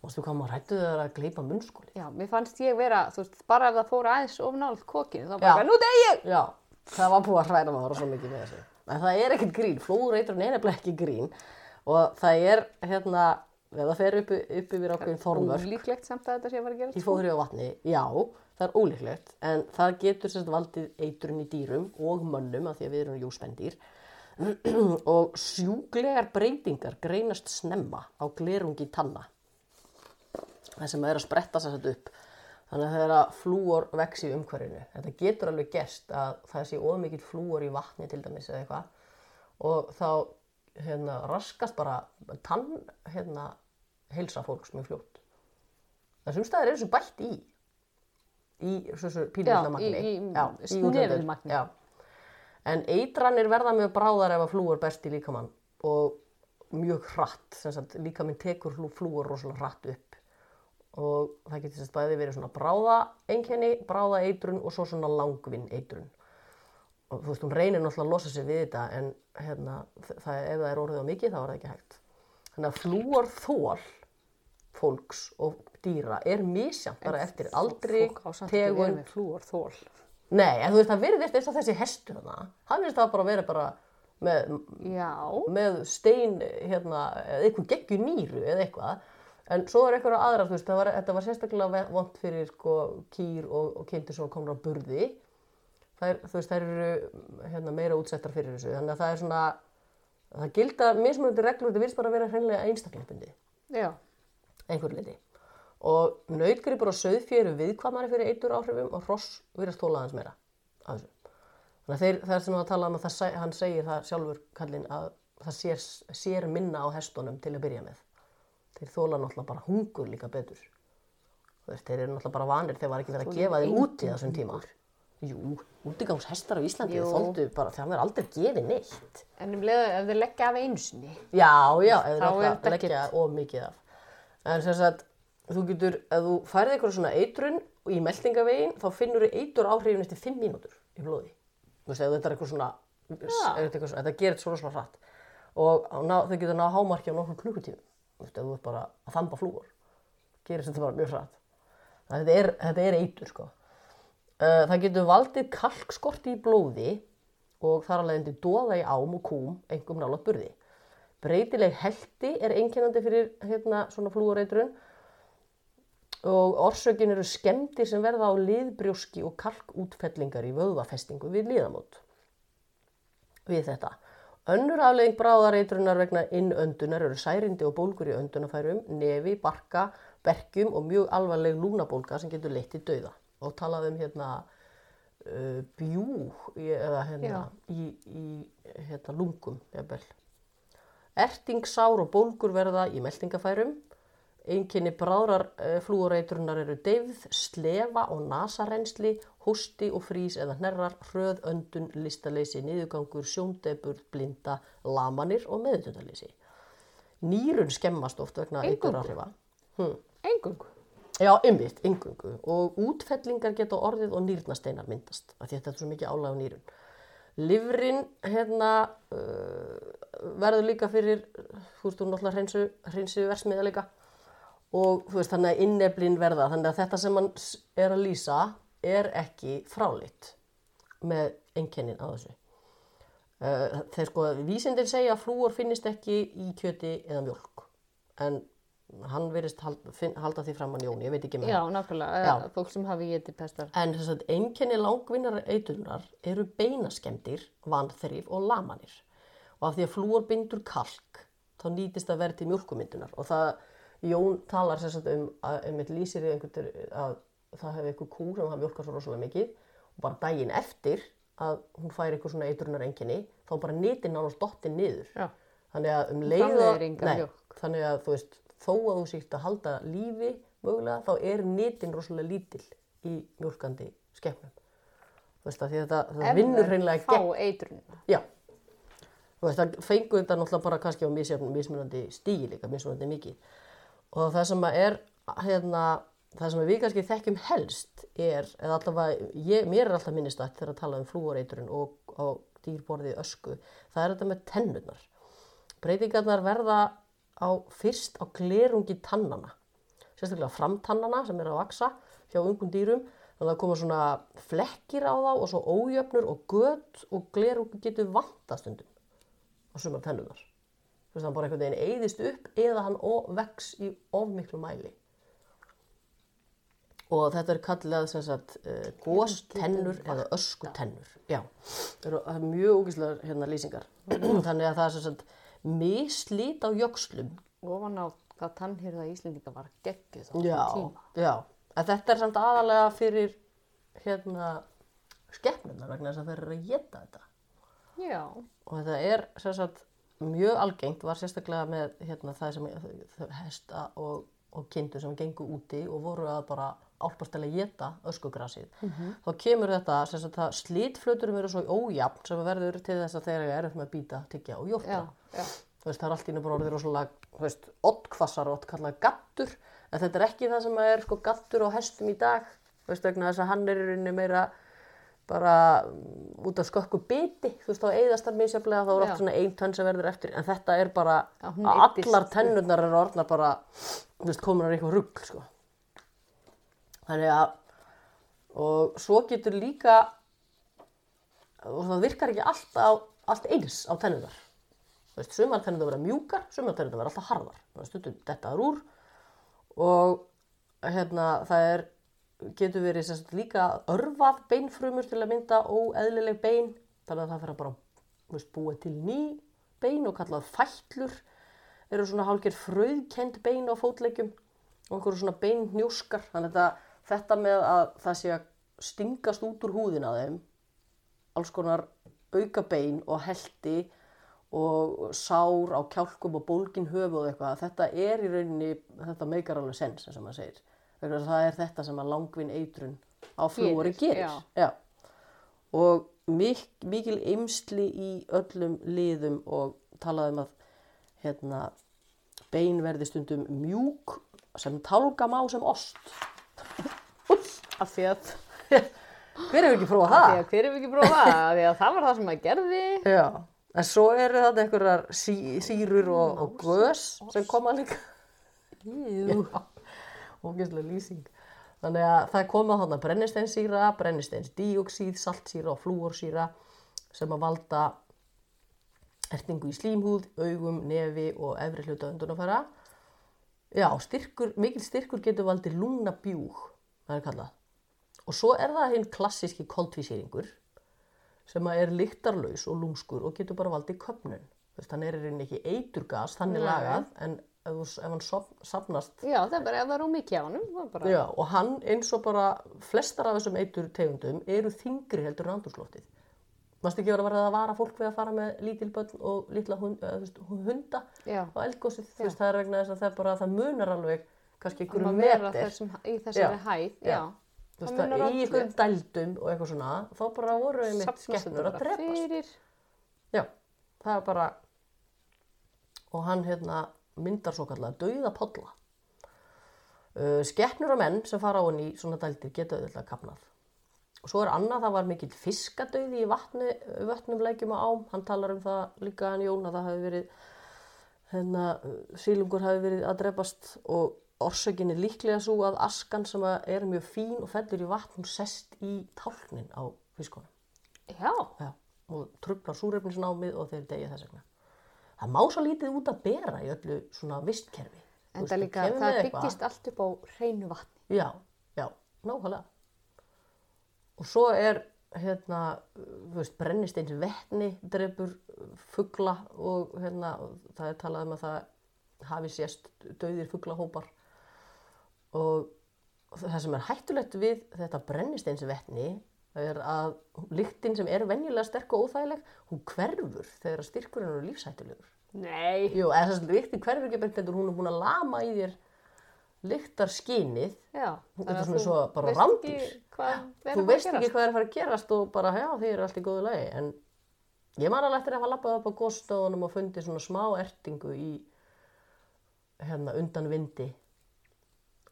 mástu hvað maður rættu þegar að gleipa munnskólið? Já, mér fannst ég vera, þú veist, bara ef það fór aðeins of nált kokinu, þá bara, nú degi ég! Já, það var búið að hræna maður svo mikið með þessu. En það er ekkert grín, flúreitrun er nefnilega ekki grín og það er hérna, það fer upp, upp yfir ákveðin þormörk Ólíklegt samt að þetta sé að fara að gera í fóðri á vatni, já, það er ólíklegt en það getur sérst valdið eiturinn í dýrum og mönnum af því að við erum jú spendýr og sjúglegar breytingar greinast snemma á glerungi tanna það sem er að spretta sér þetta upp þannig að þegar flúor vex í umhverfinu þetta getur alveg gerst að það sé ómikið flúor í vatni til dæmis eða eitthvað og þá hérna, raskast bara tann hérna, heilsa fólks mjög fljótt þessum staðir er þessu bætt í í þessu pínlilla magni í- í útlöndum. snefilmagni. Já. en eitranir verða mjög bráðar ef að flúor berst í líkamann og mjög hratt sem sagt, líkaminn tekur flú- flúor rosalega hratt upp og það getur sérst bæði verið svona bráða einkenni, bráða eitrun og svo svona langvinn eitrun og þú veist, hún reynir náttúrulega að losa sig við þetta en hérna, það, ef það er orðið á mikið þá er það ekki hægt þannig að flúor þól fólks og dýra er misjant bara eftir aldri, verið með flúor þól. Nei, en þú veist, það virðist eins og þessi þarna. Hann virðist það bara vera bara með, með stein, hérna, eða eitthvað geggju nýru eða eitthvað. En svo er eitthvað aðra, þú veist, var, þetta var sérstaklega vond fyrir sko kýr og, og kindur sem komur á burði. Þær, þú veist, þær eru hérna, meira útsettar fyrir þessu. Þannig að það er svona, það gilda mismunandi reglur, þetta virðist bara vera hreinlega einstaklingsbundi já, einhverju leiti. Og nautgripur og sauðfjö eru viðkvamari fyrir eitur áhrifum og hross virðast þóla aðeins meira. Þannig að þeir, það er sem að tala um að það, hann segir það sjálfur kallinn að það sér, sér minna á hestunum til að byrja með. Þeir þóla náttúrulega bara hungur líka betur. Veist, þeir eru náttúrulega bara vanir þegar var ekki verið að gefa þeim úti þessum tíma. Jú, útigangshestar á Íslandi þóldu bara, þegar hann er aldrei gefið neitt. en um leið ef þið leggja af einu sinni. Já, já, ef þetta að leggja of mikið af. En sem sagt, þú getur, ef þú færið eitthvað svona eitrun í meldingavegin, þá finnur þið eitur áhrifin eftir 5 mínútur í blóði. Þú veist, ef þetta er eitthvað svona, þetta, er eitthvað, þetta gerist svona svona hratt. Og ná, þau getur náða hámarki á nokkur klukkutímum. Þú veist, ef þú ert bara að þamba flúor, gerist þetta bara mjög að Þetta er, þetta er eitur, sko. Það getur valdið kalkskorti í blóði og þar alveg endur dóða í ám og kúm, engum nálat burði. Breytileg helti er einkennandi fyrir hérna, svona flúoreitrun og orsökin eru skemmtir sem verða á liðbrjóski og kalkútfellingar í vöðvafestingu við liðamót. Við þetta. Önnur aflegging bráðareitrunar vegna innöndunar eru særindi og bólgur í öndunafærum, nefi, barka, berkjum og mjög alvarleg lúnabólga sem getur leitt í dauða. Og talað um hérna uh, bjú eða hérna í, í hérna, lungum, jafnvel. Ertingsár og bólgur verða í meldingafærum. Einkenni bráðrar flúoreitrunar eru deyfð, slefa og nasarensli, hósti og frís eða hnerrar, hröð, öndun, listaleysi, niðurgangur, sjóndebur, blinda, lamanir og meðutöndaleysi. Nýrun skemmast oft vegna Eingöngu? eiturarrifa. Hm. Engungu. Já, einmitt, engungu. Og útfellingar geta orðið og nýrnasteinar myndast. Þetta er svo mikið álag á nýrun. Livrin, hérna, uh, verður líka fyrir, þú veist, þú náttúrulega hreinsu, hreinsu versmiða líka. Og þú veist, þannig að inneflin verða. Þannig að þetta sem hann er að lýsa er ekki fráleitt með einkennin á þessu. Uh, þeir sko, vísindir segja að flúor finnist ekki í kjöti eða mjölk. En hann verist halda, halda því fram að Jóni, ég veit ekki með Já, nákvæmlega. Já. Fólk sem hafi getið pestar. En þess að einkenni langvinnar eitunar eru beinaskemdir, vanþrif og lamanir. Og af því að flúor bindur kalk, þá nýtist að verði til mjölkumyndunar. Og það, Jón talar sem sagt um að einmitt lýsir í einhvern að það hefði einhver kú sem hann mjölkar svo rosalega mikið og bara daginn eftir að hún fær einhver svona eitunar einkenni, þá bara nýtir nánast dottin niður. Já. Þannig að um leið framleiðir enga Nei, þannig að þú veist, þó að þú sýtt að halda lífi mögulega, þá er nitin rosalega lítill í mjólkandi skepnum. Þú veist að því að þetta, það vinnur hreinlega fá eitrunina. Já. Þú veist, það fengu þetta náttúrulega bara kannski á mismunandi stígi líka, mismunandi mikið. Og það sem að er, hérna, það sem við kannski þekkjum helst er, eða allavega, ég, mér er alltaf minnistætt þegar að tala um flúoreiturinn og á dýrborðið ösku, það er þetta með tennurnar. Breytingarnar verða á, fyrst á glerungi tannana, sérstaklega framtannana sem er að vaksa hjá ungum dýrum, þannig að það koma svona flekkir á þá og svo ójöfnur og gött og glerungi getur vanta stundum á sumar tennunar. Þú veist, hann bara einhvern veginn eyðist upp eða hann vex í of miklu mæli. Og þetta er kallað sem sagt uh, góstennur eða öskutennur. Já, það eru er mjög ógíslega hérna lýsingar. Þannig að það er sem sagt mislít á jökslum. Ofan á hvað tannhyrða Íslendinga var geggjuð á Já, tíma. já. En þetta er samt aðalega fyrir hérna skeppnuna vegna þess að þeir eru að geta þetta. Já. og þetta er sem sagt, mjög algengt var sérstaklega með hérna, það sem hesta og, og kindur sem gengu úti og voru að bara álpastælega geta öskugrasið. Þá kemur þetta slitflöturum eru svo ójafn sem verður til þess að þeir eru með að býta, tyggja og veist, það er allt í einu bara orðið rosalega, oddkvassar og odd kallað gattur, en þetta er ekki það sem er sko gattur á hestum í dag, veist, vegna þess að hann er meira bara mm, út af skökku biti, þú veist, þá eyðast hann misjaflega, þá er oft svona ein tönn sem verður eftir, en þetta er bara, Já, allar upp. tennurnar eru orðnar bara, þú veist, komin á eitthvað rugg, sko. Þannig að, Og svo getur líka, og það virkar ekki alltaf, allt eins á veist, sumar tennur vera mjúkar, sumar tennur vera alltaf harðar. Það er stundum dettaður úr og hérna, það er, getur verið sagt, líka örfað beinfrumur til að mynda óeðlileg bein. Þannig að það fyrir að bara veist, búa til ný bein og kallað fætlur. Eru svona hálfgerð fröðkend bein á fótleggjum og einhverju svona bein hnjóskar. Þannig að þetta, með að það sé að stingast út úr húðina þeim, alls konar auka bein og heldi og sár á kjálkum og bólgin höfu og eitthvað, þetta er í rauninni, þetta meikar alveg sens eins og maður segir. Það er þetta sem að langvinn eitrun á flúori Gerir, gerir. já. Og mik mikil eimsli í öllum liðum og talaði um að hérna, bein verði stundum mjúk sem tálga má sem ost. Af því að, Hver hefur ekki prófað það? hver hefur ekki prófað það? Af Því að það var það sem maður gerði. Já, en svo eru þetta einhverjar sí, sírur og, og gös sem koma líka. Jú. Ógæslega lýsing. Þannig að það koma þarna brennisteinsýra, brennisteinsdíoxíð, saltsýra og flúorsýra sem að valda ertingu í slímhúð, augum, nefi og efri hluta öndunafæra. Já, styrkur, mikil styrkur getur valdið lungnabjúg, það er kallað. Og svo er það hinn klassíski koltvísýringur sem að er lyktarlaus og lúmskur og getur bara valdið köpnun. Hann er rauninni ekki eiturgas, þannig lagað, en ef, ef hann safnast Já, það er bara ef það er ómikið á er Bara... Já, og hann eins og bara flestar af þessum eitur tegundum eru þingri heldur en andrúsloftið. Mást ekki vera að vara fólk við að fara með lítil börn og lítla hund, hunda Já. Þú veist, það er vegna þess að það bara, það munar alveg kannski vera meter. þessum, í þessari hæð. Já. Já. Veist, það það í einhverjum dældum og eitthvað svona, þá bara voru Safnast skepnur þetta að bara drepast. Fyrir. Já, það er bara, og hann hérna myndar svo kallega dauða podla. Uh, skeppnur og menn sem fara á henni í svona dældir geta auðvitað kapnað. Og svo er annað, það var mikill fiskadauði í vatni, vötnum lækjum og ám. Hann talar um það líka hann Jón að það hafi verið, hérna, sílungur hafi verið að drepast og orsökin er líklega svo að askan sem er mjög fín og fellur í vatn, hún sest í tálknin á fiskunum. Já. Já, og trublar súrefnisnámið og þeir degja þess vegna. Það má svo lítið út að bera í öllu svona vistkerfi. En það líka, það byggist allt upp á hreinu vatni. Já, já, nákvæmlega. Og svo er, hérna, þú veist, brennisteins vetni drefur fugla og hérna, það er talað um að það hafi sést dauðir fuglahópar. Og það sem er hættulegt við þetta brennisteins vetni er að lyktin sem er venjulega sterk og óþægileg, hún hverfur þegar styrkurinn eru lífshættulegur. Nei. Jú, eða þess að lyktin hverfur ekki beint heldur, hún er búin að lama í þér lyktar skinið Já. Þetta er svona svo bara ekki er þú veist ekki hvað er að fara að gerast og bara, já, þið eru allt í góðu lagi. En ég man alveg eftir að hafa lappað upp á góðstofunum og fundið svona smá ertingu í, hérna, undan vindi.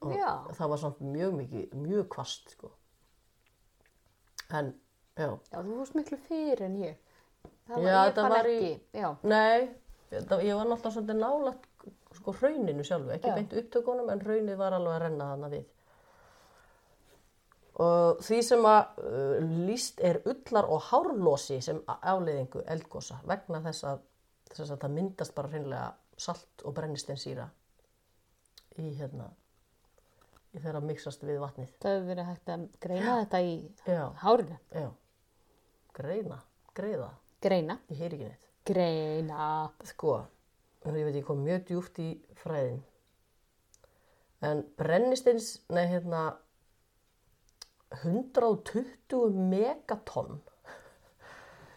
Og Já. það var samt mjög mikið, mjög kvast, sko. En, já, Já, þú fórst miklu fyrir en ég. Það Já, ég fann var í- ekki. Já. nei, þetta, ég var náttúrulega svolítið nálægt, sko, hrauninu sjálfu, ekki Já. beint upptökunum, en hraunið var alveg að renna þarna við. Og því sem að uh, líst er ullar og hárlosi sem áleiðingu eldgosa vegna þess að, þess að það myndast bara hreinlega salt og brennisteinsýra í hérna í þeirra mixast við vatnið. Það hefur verið hægt að greina þetta í hárinu. já. Greina, greiða, Greina. ég heyri ekki neitt. Greina. Sko, ég veit ég kom mjög djúft í fræðin. En brennisteins, nei hérna, 120 megatonn,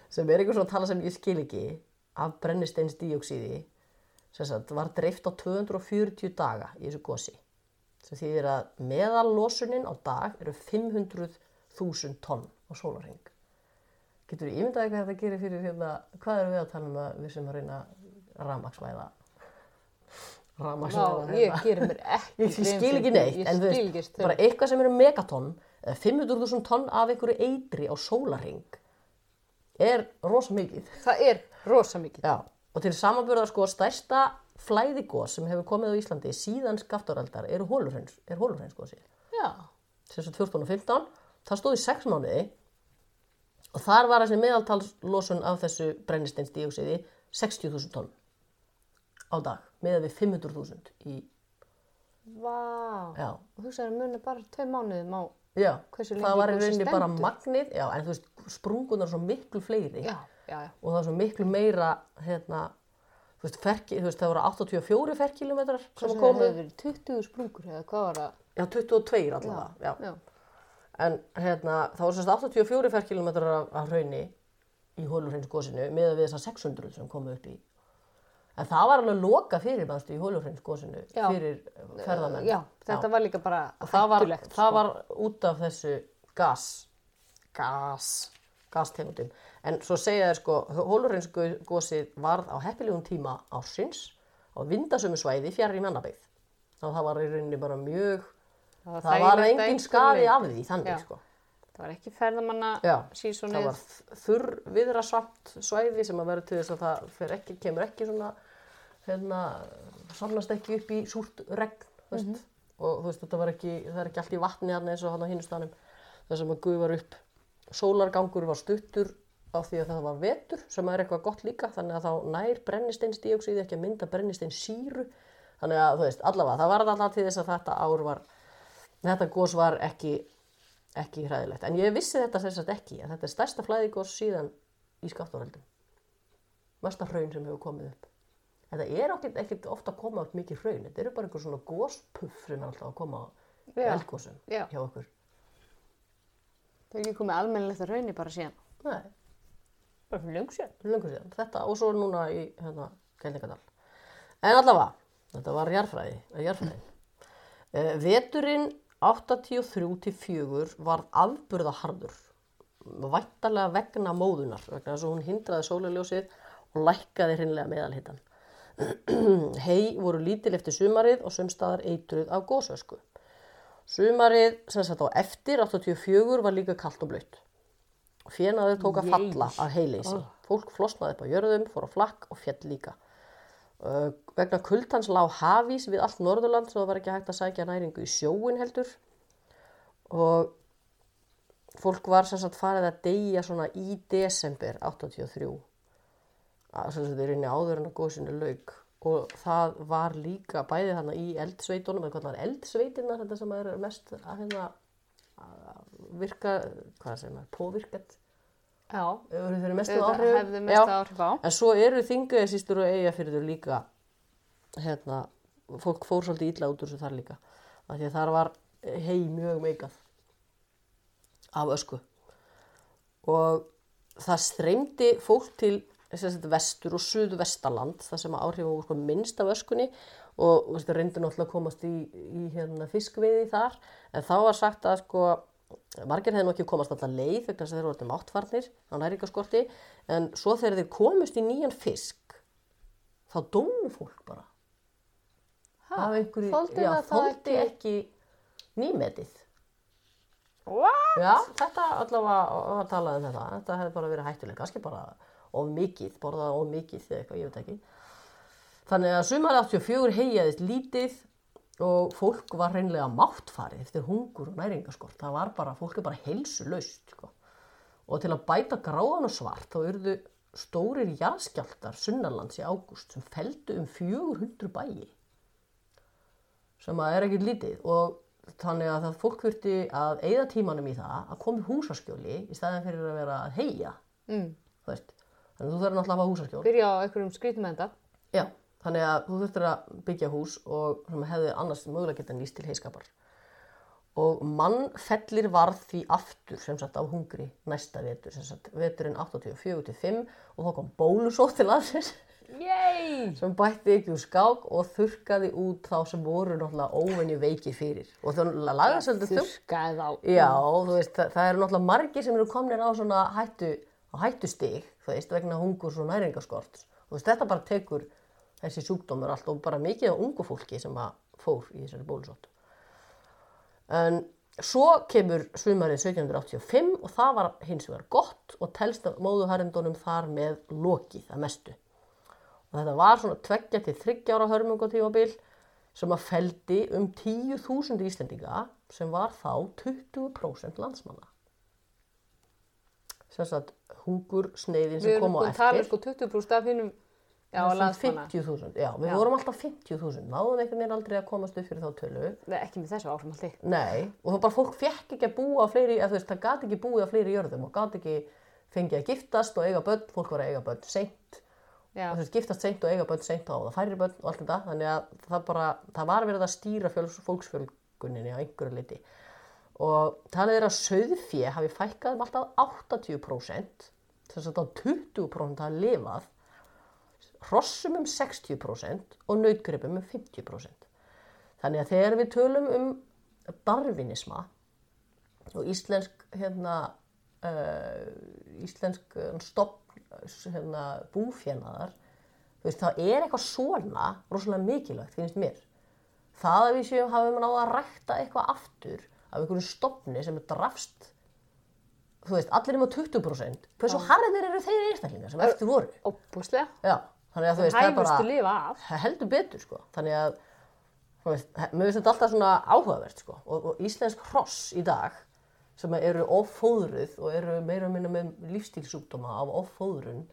sem er einhver svona tala sem ég skil ekki, af brennisteinsdíóksíði, sem sagt, var dreift á 240 daga í þessu gosi. Sem þýðir að meðallosunin á dag eru 500.000 tonn á sólarheng. Getur þú ímyndaði hvað þetta gerir fyrir hérna, hvað erum við að tala um að við sem að reyna að rafmaksvæða? Rafmaksvæða Vá, ég gerir mér ekki Ég skil ekki neitt, en þú veist, bara eitthvað sem eru megatonn, eða 500.000 tonn af einhverju eitri á sólarheng, er rosa mikið. Það er rosa mikið. Já, og til samanbörða sko stærsta flæðigós sem hefur komið á Íslandi síðan skaftáraldar eru hólurhreins, er hólurhreinsgósi. Já. Sem svo 14 og 15 það stóð í sex mánuði og þar var þessi meðaltalslosun af þessu brennisteinsdíóksiði 60.000 tonn á dag, með við 500.000 í, Vá. Og þú sagði að muni bara tvei mánuðum á, já, Hversu lengi það var í rauninni bara magnið, já, en þú veist, sprungunar svo miklu fleiri já, já, já. og það var svo miklu meira, hérna, þú veist, ferki, þú veist, það voru 84 ferkilometrar sem komu, það hefur verið 20 sprungur eða hvað var það? já, 22 allavega, já, Já. En hérna, það voru sérst 84 ferkilometrar af, af hrauni í hólurhreinsgósinu með við þessar 600 sem komu upp í. En það var alveg loka fyrir mannstu í hólurhreinsgósinu Já. fyrir ferðamenn. Já, þetta var líka bara það var, sko. það var út af þessu gas, gas, gastegundum. En svo segja þeir sko, hólurhreinsgósið varð á heppilegum tíma ársins á vindasömu svæði mannabeigð. Þannig að það var í rauninni bara mjög, það það var engin skaði af því þannig sko. Það var ekki ferðamanna Já, sísonið. það var þurr viðrasamt svæði sem að vera til þess að það ekki, kemur ekki svona hérna, samlast ekki upp í súrt regn veist? Mhm. og þú veist, þetta var ekki, það er ekki allt í vatni hann eins og hann á hinnustanum þess að maður gufar upp sólargangur var stuttur á því að það var vetur sem er eitthvað gott líka þannig að þá nær brennisteinsdíóksíði ekki að mynda brennisteinsýru þannig að þú veist, allavega, það var alltaf til þess að þetta ár var þetta gos var ekki ekki hræðilegt, en ég vissi þetta sagt ekki að þetta er stærsta flæðigos síðan í skaftáröldum. Mesta hraun sem hefur komið upp. Þetta er ekkert, ekkert ofta að koma upp mikið hraun. Þetta eru bara einhver svona er alltaf að koma á Já. hjá okkur. Það er ekki komið almennilegt að raunni bara síðan. Nei, Bara fyrir löngu síðan. lungu síðan, þetta og svo núna í hérna, Gælningadal en allavega, þetta var jarðfræði, eh, jarðfræði. Uh, veturinn 83-4 var afburðaharður vættalega vegna móðunar vegna þess að hún hindraði sólarljósið og lækkaði hreinlega meðalhittan hei voru lítil eftir sumarið og sumstaðar eitruð af gósösku sumarið sem sagt á eftir 84 var líka kalt og blöytt fjenaður tók að falla af heileysi. Fólk flosnaði upp á jörðum, fór á flakk og fjall líka Uh, vegna kultans lág hafís við allt Norðurland svo það var ekki hægt að sækja næringu í sjóin heldur og fólk var sem sagt farið að deyja svona í desember 83 að sem sagt þeir inni áður en að góðsynu lauk og það var líka bæði þarna í eldsveitunum eða hvað er eldsveitina þetta sem er mest að hérna að virka, hvað sem er, påvirkat Já. Hefur þeir mestu áhrif hefði mest áhrif á. En svo eru þingaði sístur og eiga fyrir þau líka, hérna, fólk fór svolítið illa út úr þessu þar líka. Af því að þar var hei mjög meikað af ösku. Og það streymdi fólk til sem vestur og suðvestaland, þar sem áhrifum voru sko minnst af öskunni og reyndi náttúrulega að komast í, í hérna, fiskveiði þar. En þá var sagt að sko, margir hefði nú ekki komast alltaf leið vegna þess að þeir voru máttfarnir á næringaskorti en svo þegar þeir komust í nýjan fisk þá dónu fólk bara. Það þoldi ekki? nýmetið. What? já, þetta allavega var talað um þetta. Þetta hefði bara verið hættuleg, kannski bara of mikið, borðað of mikið eða eitthvað, ég veit ekki. Þannig að sumar 84 heijaðist lítið og fólk var reynlega máttfarið eftir hungur og næringaskort það var bara, fólk er bara heilsulaust sko. og til að bæta gráðan og svart þá urðu stórir jarðskjáltar sunnarlands í ágúst sem feldu um 400 bæi sem að er ekkert lítið og þannig að það fólk þurfti að eigða tímanum í það að koma í húsaskjóli í staðin fyrir að vera að heia Mm. þannig að þú þurfir náttúrulega að hafa húsaskjól Byrja á einhverjum skrítum enda. Já, þannig að þú þurftir að byggja hús og hefði annars mögulega geta nýst til heiskapar. Og mannfellir varð því aftur sem sagt á hungri næsta vetur, sem sagt veturinn 84-5 og þá kom bólusótt til aðsins sem bætti ekki úr skák og þurkaði út þá sem voru náttúrulega óvenju veiki fyrir. Og það lagði svolítið þá. Já, veist, það, það eru náttúrulega margir sem eru komnir á svona hættu, á hættustig, þú veist, vegna hungurs og næringaskorts. Þú veist, þetta bara tekur þessi sjúkdómur allt og bara mikið á ungu fólki sem að fór í þessari bólusótt. En svo kemur sumarið 1785 og það var hins vegar gott og telst af móðuharindunum þar með lokið að mestu. Og þetta var svona tveggja til þryggjára hörmungatímabil sem að feldi um 10.000 Íslendinga sem var þá 20% landsmanna. sagt hungur sneiðin Við sem erum kom á sko að tala eftir sko 20% af hinnum já, landsmanna. 50.000, já, við Já. vorum alltaf 50.000 náðum einhvern veginn aldrei að komast upp fyrir þá tölu Nei, ekki með þessu áframhaldi. Nei, og þá bara fólk fekk ekki að búa á fleiri, eða þú veist, það gat ekki búið á fleiri jörðum og gat ekki fengið að giftast og eiga börn, fólk var að eiga börn seint, Já, þú veist, giftast seint og eiga börn seint og það færi börn og allt þetta, þannig að það bara, það var verið að stýra fjöls, fólksfjölguninni á einhverju liti. Og talið er að söðfé hafi fækkað um alltaf 80%, þess að á 20% hafa lifað, hrossum um 60% og nautgripum um 50%. Þannig að þegar við tölum um darwinisma og íslensk hérna, uh, íslensk stopn hérna, búfjanaðar, það er eitthvað svona rosalega mikilvægt, finnst mér. Það að við séum hafum náða að rækta eitthvað aftur af einhverjum stopni sem er drafst, þú veist, allir um á 20%, hversu harðir eru þeir einstaklingar sem eftir voru? óbúslega. Já, þannig að þú veist, það er bara lifa af. heldur betur sko. Þannig að þú veist, mér finnst þetta alltaf svona áhugavert sko. Og, og íslensk hross í dag sem eru offóðruð og eru meira og minna með lífstílsúkdóma af offóðrun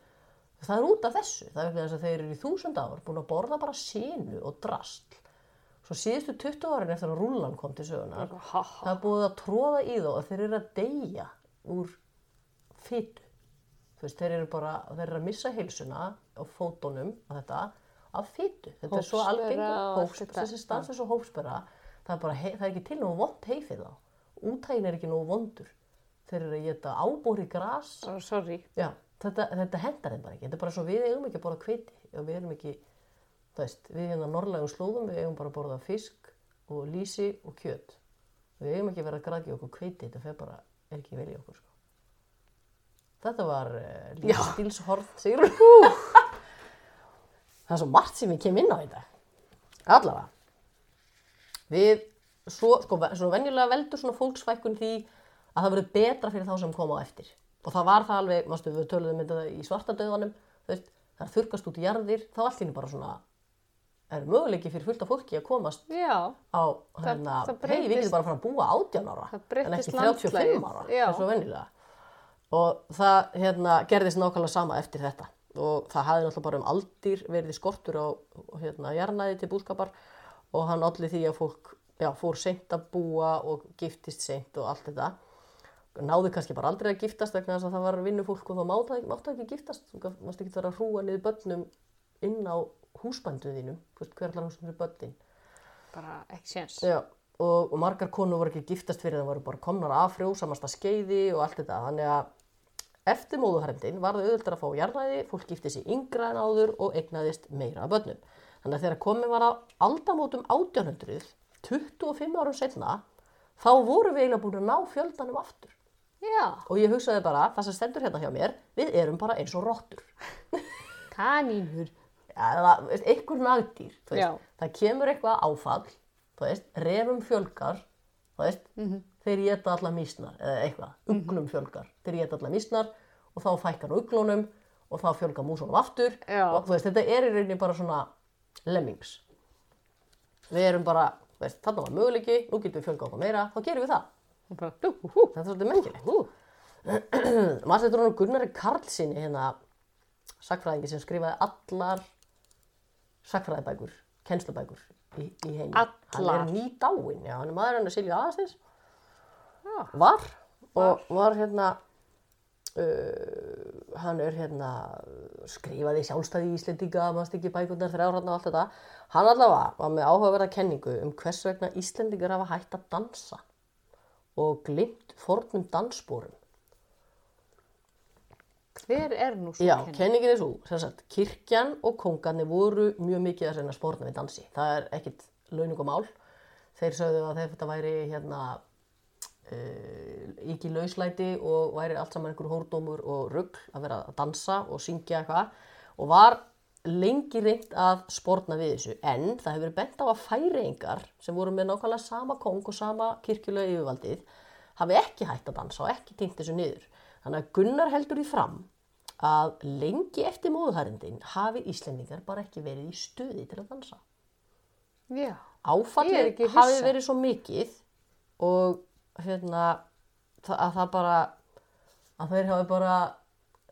það er út af þessu. Það er þess að þeir eru í þúsund ár búin að borða bara sínu og drastl svo síðustu 20 árin eftir að rúlan kom til sögunar það er búið að tróða í þá að þeir eru að deyja úr fytu þú veist, þeir eru bara, þeir eru að missa heilsuna á fótunum og þetta af fytu, þetta er svo Hófsbera algengt og allt hófs, þetta. þessi stans er svo hófsbera það er bara, hei, það er ekki til nógu vond heifið þá. Útægin er ekki nógu vondur. Þeir eru að geta ábóri gras. Oh, sorry. já, þetta, þetta hendar þeim bara ekki. Þetta er bara svo við eigum ekki að borða hveiti. Og við erum ekki, þú veist, við hérna norrlægum slóðum, við eigum bara að borða fisk og lísi og kjöt. Við eigum ekki að vera að grækja okkur hveiti þetta fer bara, er ekki vel í okkur sko. Þetta var uh, lífstílshorn sigur það er svo margt sem við kemum inn á þetta allavega. Við, svo, sko, svo venjulega veldur svona fólksfækkun því að það verður betra fyrir þá sem koma á eftir. Og það var það alveg, mástu, við töluðum um þetta í svartadauðanum, það er þurkast út í jarðir, þá allt inni bara svona er möguleiki fyrir fullt af fólki að komast Já, á hérna, hei, við getum bara að fara að búa 18 ára en ekki landslagið, 35 ára, eins og venjulega og það hérna, gerðist nákvæmlega sama eftir þetta. Og það hafði náttúrulega bara um aldir verið skortur á hérna, jarnaði til búskapar og hann allir því að fólk já, fór seint að búa og giftist seint og allt þetta. Náði kannski bara aldrei að giftast vegna þess að það var vinnufólk og þá máttu ekki, ekki giftast. Þú mást ekki vera að hrúa niður börnum inn á húsbændu þínum. Þú veist, hver allar húsum fyrir börnin bara ekki séns. Og, og margar konur voru ekki giftast fyrir það voru bara komnar af frjósamasta skeiði og allt þetta. Þannig að eftir móðuharendin var það auðvitað að fá jarðæði, fólk giftið sér yngra en áður og eignaðist meira af börnum. Þannig að þegar komið var á aldamótum 1800, 25 árum setna, þá voru við eiginlega búin að ná fjöldanum aftur. Já, Og ég hugsaði bara, það sem stendur hérna hjá mér, við erum bara eins og rottur. kanínur. Ja, einhver nagdýr, það kemur eitthvað áfall, þú veist, refum fjölgar, þú veist, Mhm. Þeir geta alla mísnar, eða eitthvað, uglum fjölgar, þeir geta alla mísnar og þá fækkar uglunum og þá fjölgar músunum aftur Já. og þú veist, þetta er í rauninni bara svona lemmings. Við erum bara, veist, þarna var möguleiki, nú getum við fjölgað okkur meira, þá gerum við það. Bara, hú, hú, hú. Þetta er svolítið merkilegt. Hú. Maður setur hann Gunnari Karlssoni hérna sakfræðingi sem skrifaði allar sakfræðibækur, kennslubækur í, í heimi. Allar? Hann er ný dáinn, já, hann er maður hann er Silja Aðastins. Já. Var og var hérna, uh, hann er hérna, skrifaði sjálfstæði í Íslendinga, maður stikki bækurnar þrjár hann og allt þetta. Hann allavega var með áhugaverða kenningu um hvers vegna Íslendingar hafa hætt að dansa og glimt fornum dansbórum. Hver er nú svo Já, kenning? kenningin er svo, sem sagt, kirkjan og kongarnir voru mjög mikið að reyna spórna við dansi. Það er ekkit launungumál. Þeir sögðu að þetta væri hérna ekki lauslæti og væri allt saman einhver hórdómur og rugg að vera að dansa og syngja eitthvað og var lengi reynd að spórna við þessu en það hefur verið bent á að færiðingar sem voru með nákvæmlega sama kong og sama kirkjulega yfirvaldið hafi ekki hægt að dansa og ekki týnt þessu niður. Þannig að Gunnar heldur í fram að lengi eftir móðuharindin hafi Íslendingar bara ekki verið í stuði til að dansa. Já, Áfallið hafi verið svo mikið og hérna, að það bara að þeir hafi bara,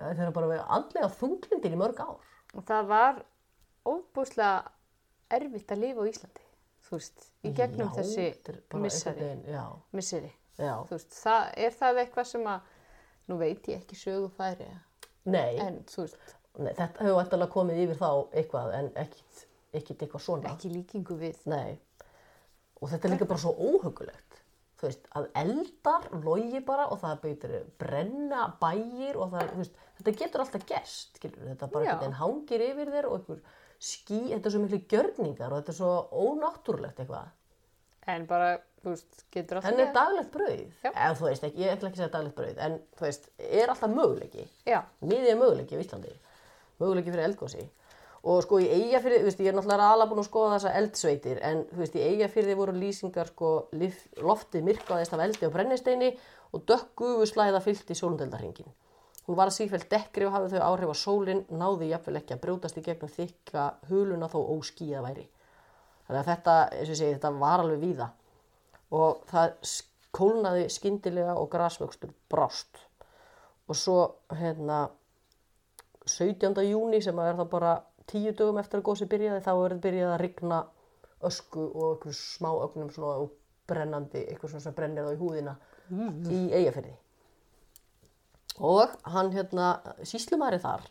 þeir hafi bara verið andlega þunglindir í mörg ár. Og það var óbúslega erfitt að lifa á Íslandi. Þú veist, í gegnum Já, þessi er misseri. Þú veist, það, er það eitthvað sem að, nú veit ég ekki sögufæri, Nei, en nei, þetta hefur alltaf komið yfir þá eitthvað en ekkit, ekkit eitthvað svona. ekki líkingu við. Nei. Og þetta er líka bara svo óhugulegt. Þú veist, að eldar logi bara og það beitir brenna bæir og það, þú veist, þetta getur alltaf gerst, skilur. Þetta bara einhvern veginn hangir yfir þér og einhver ský, þetta er svo miklu gjörningar og þetta er svo ónáttúrulegt eitthvað. En bara, þú veist, getur alltaf... En er daglegt brauð? Eða þú veist, ekki, ég ætla ekki að segja daglegt brauð, en þú veist, er alltaf möguleiki. Miðið er möguleiki á Íslandi. Möguleiki fyrir eldgósi. Og sko í Eyjafirði, þú veist, ég er náttúrulega alveg búin að skoða þessa eldsveitir, en veist, í Eyjafirði voru lýsingar sko, loftið myrkvaðist af eldi og brennisteini og dökkugu slæða fyllt í sólundeldarhingin. Hún var sífælt dekkri og hafði þau áhrif á sólinn, náði jafnvel ekki að brjótast í gegnum þykka huluna þó óskýða væri. Þannig að þetta, eins og ég segi, þetta var alveg víða og það kólnaði skyndilega og grasvöxtur brást. Og svo, hérna, 17. júni sem er það bara tíu dögum eftir að gósi byrjaði, þá er þetta byrjað að rigna ösku og einhver smá ögnum svona og brennandi, eitthvað svona sem brennir þá í húðina í eigafyrði. Og hann, hérna, síslumæri þar,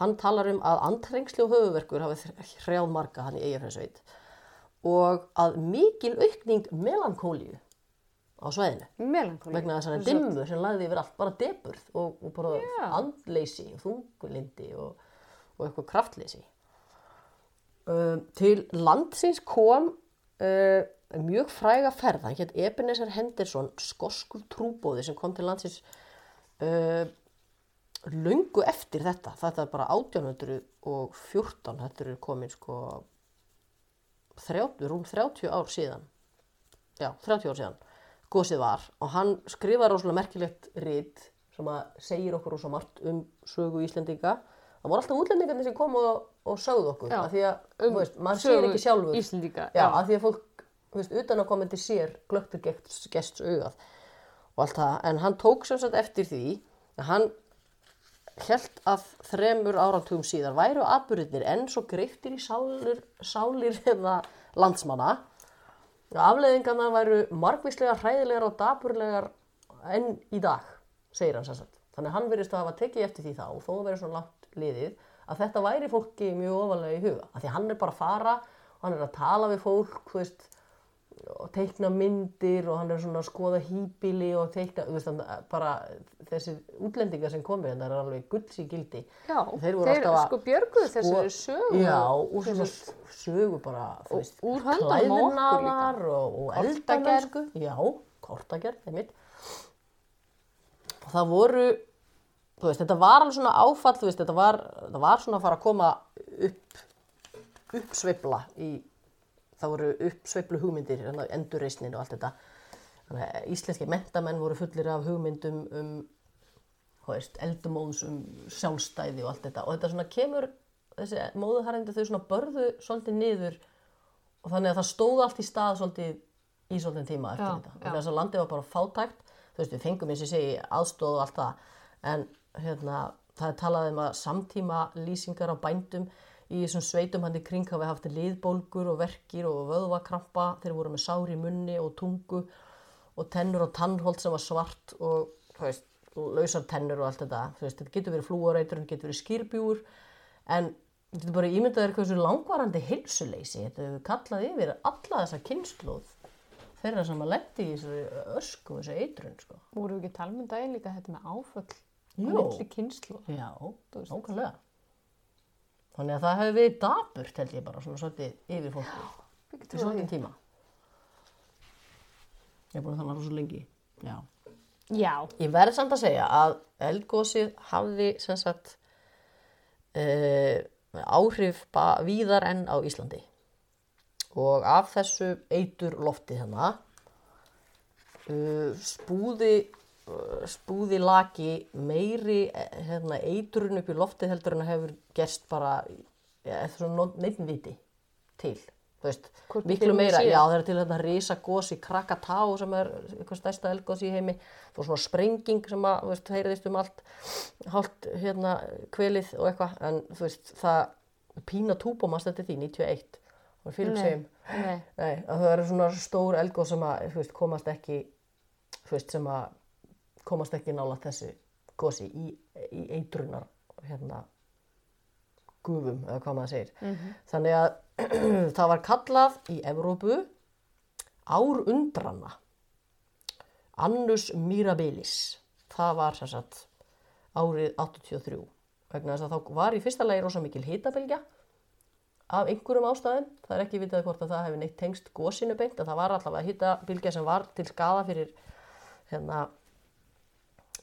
hann talar um að andrengsli og höfuverkur hafi hrjáð marga hann í eigafyrðsveit og að mikil aukning melankólíu á melankóli. vegna þessari dimmu sem lagði yfir allt, bara deburð og, og bara Já. andleysi og þungulindi og, og eitthvað kraftleysi. Uh, til landsins kom uh, mjög fræga ferð, hann hétt Ebenezer Henderson, skoskur trúbóði sem kom til landsins uh, löngu eftir þetta, þetta er bara 1814, þetta er komin sko 30, rúm 30 ár síðan. Já, 30 ár síðan gósið var. Og hann skrifaði rosalega merkilegt rit sem að segir okkur rosa margt um sögu Íslendinga það voru alltaf útlendingarnir sem kom og, og sögðu okkur Já, af því að, um veist, maður sér ekki sjálfur. Íslendinga, já, af því að fólk, veist, utan að komandi sér glögtur gests, augað og allt það, en hann tók sem sagt eftir því að hann held að þremur áratugum síðar væru atbyrðir enn svo greiftir í sálir, sálir hérna landsmanna. Afleðingarnar væru margvíslega hræðilegar og daburlegar enn í dag, segir hann sérsagt. Þannig að hann verðist að hafa tekið eftir því þá, þó að vera svona langt liðið, að þetta væri fólki mjög ofalega í huga. Af því að hann er bara að fara og hann er að tala við fólk, veist, og teikna myndir og hann er svona að skoða hýbili og teikna, veist, bara þessi útlendingar sem komið hérna er alveg gulls í gildi. Já, Þeir að- sko björguðu þessari sögu. Já, og svona sögu bara, veist, úr höndunum á okkur og, og eldamennsku. Já, kortagerð. Og það voru, þú veist, þetta var alveg svona áfall, þú veist, þetta var, þetta var svona að fara að koma upp, uppsveifla í, það voru uppsveiflu hugmyndir, hérna, endurreisnin og allt þetta. Þannig að íslenski mentamenn voru fullir af hugmyndum um, hvað veist, eldumóðs um sjálfstæði og allt þetta. Og þetta svona kemur, þessi móðuharrendi þau svona börðu svolítið niður og þannig að það stóð allt í stað svolítið í svolítið tíma eftir Já, þetta. Og þess að landið var bara fátækt, þú veist, við fengum eins og segi aðstóð og allt það, en hérna, það er talað um að samtíma lýsingar á bændum í þessum sveitum hann í kring hafi haft liðbólgur og verkir og vöðvakrampa, þeir voru með sár í munni og tungu og tennur og tannholt sem var svart og veist, lausar tennur og allt þetta. Veist, þetta getur verið flúoreitur, þetta getur verið skýrbjúur, en þetta getur bara ímyndað er hversu langvarandi heilsuleysi. Þetta hefur kallað yfir alla þessa kynnslóð þeirra sem að lendi í þessari ösku og þessu eitrun, sko. Voru ekki að tala um líka þetta með áföll? Milli kynslu. Já, nákvæmlega. Þannig að það hefur verið daburt, held ég bara, svona svolítið yfir fólki. Í svolítið tíma. Ég er búin að tala svo lengi. Já. Já. Ég verð samt að segja að eldgósið hafði sem sagt uh, áhrif víðar enn á Íslandi og af þessu eitur lofti hérna uh, spúði uh, spúði laki meiri eh, hérna, eiturinn upp í loftið heldur en að hefur gerst bara ja, eftir svona neitt viti til veist, miklu meira, já það er til þetta risa gos í Krakatá sem er eitthvað stærsta elgos í heimi. Og svona sprenging sem að, þú veist, heyriðist um allt hálft, hérna, kvelið og eitthvað, en þú veist, það Pína Túbómast þetta því, 91 og Philip Nei. segjum, það eru svona stór elgos sem að, þú veist, komast ekki þú veist, sem að komast ekki nála þessi gosi í, í eitrunar, hérna gufum, eða hvað maður segir. Þannig að það var kallað í Evrópu ár undrana. Annus Mirabilis. Það var sem sagt árið 83. Vegna þess að þá var í fyrsta lagi rosa mikil hitabylgja af einhverjum ástæðum. Það er ekki vitað hvort að það hefði neitt tengst gósinu beint. En það var allavega hitabylgja sem var til skada fyrir, hérna,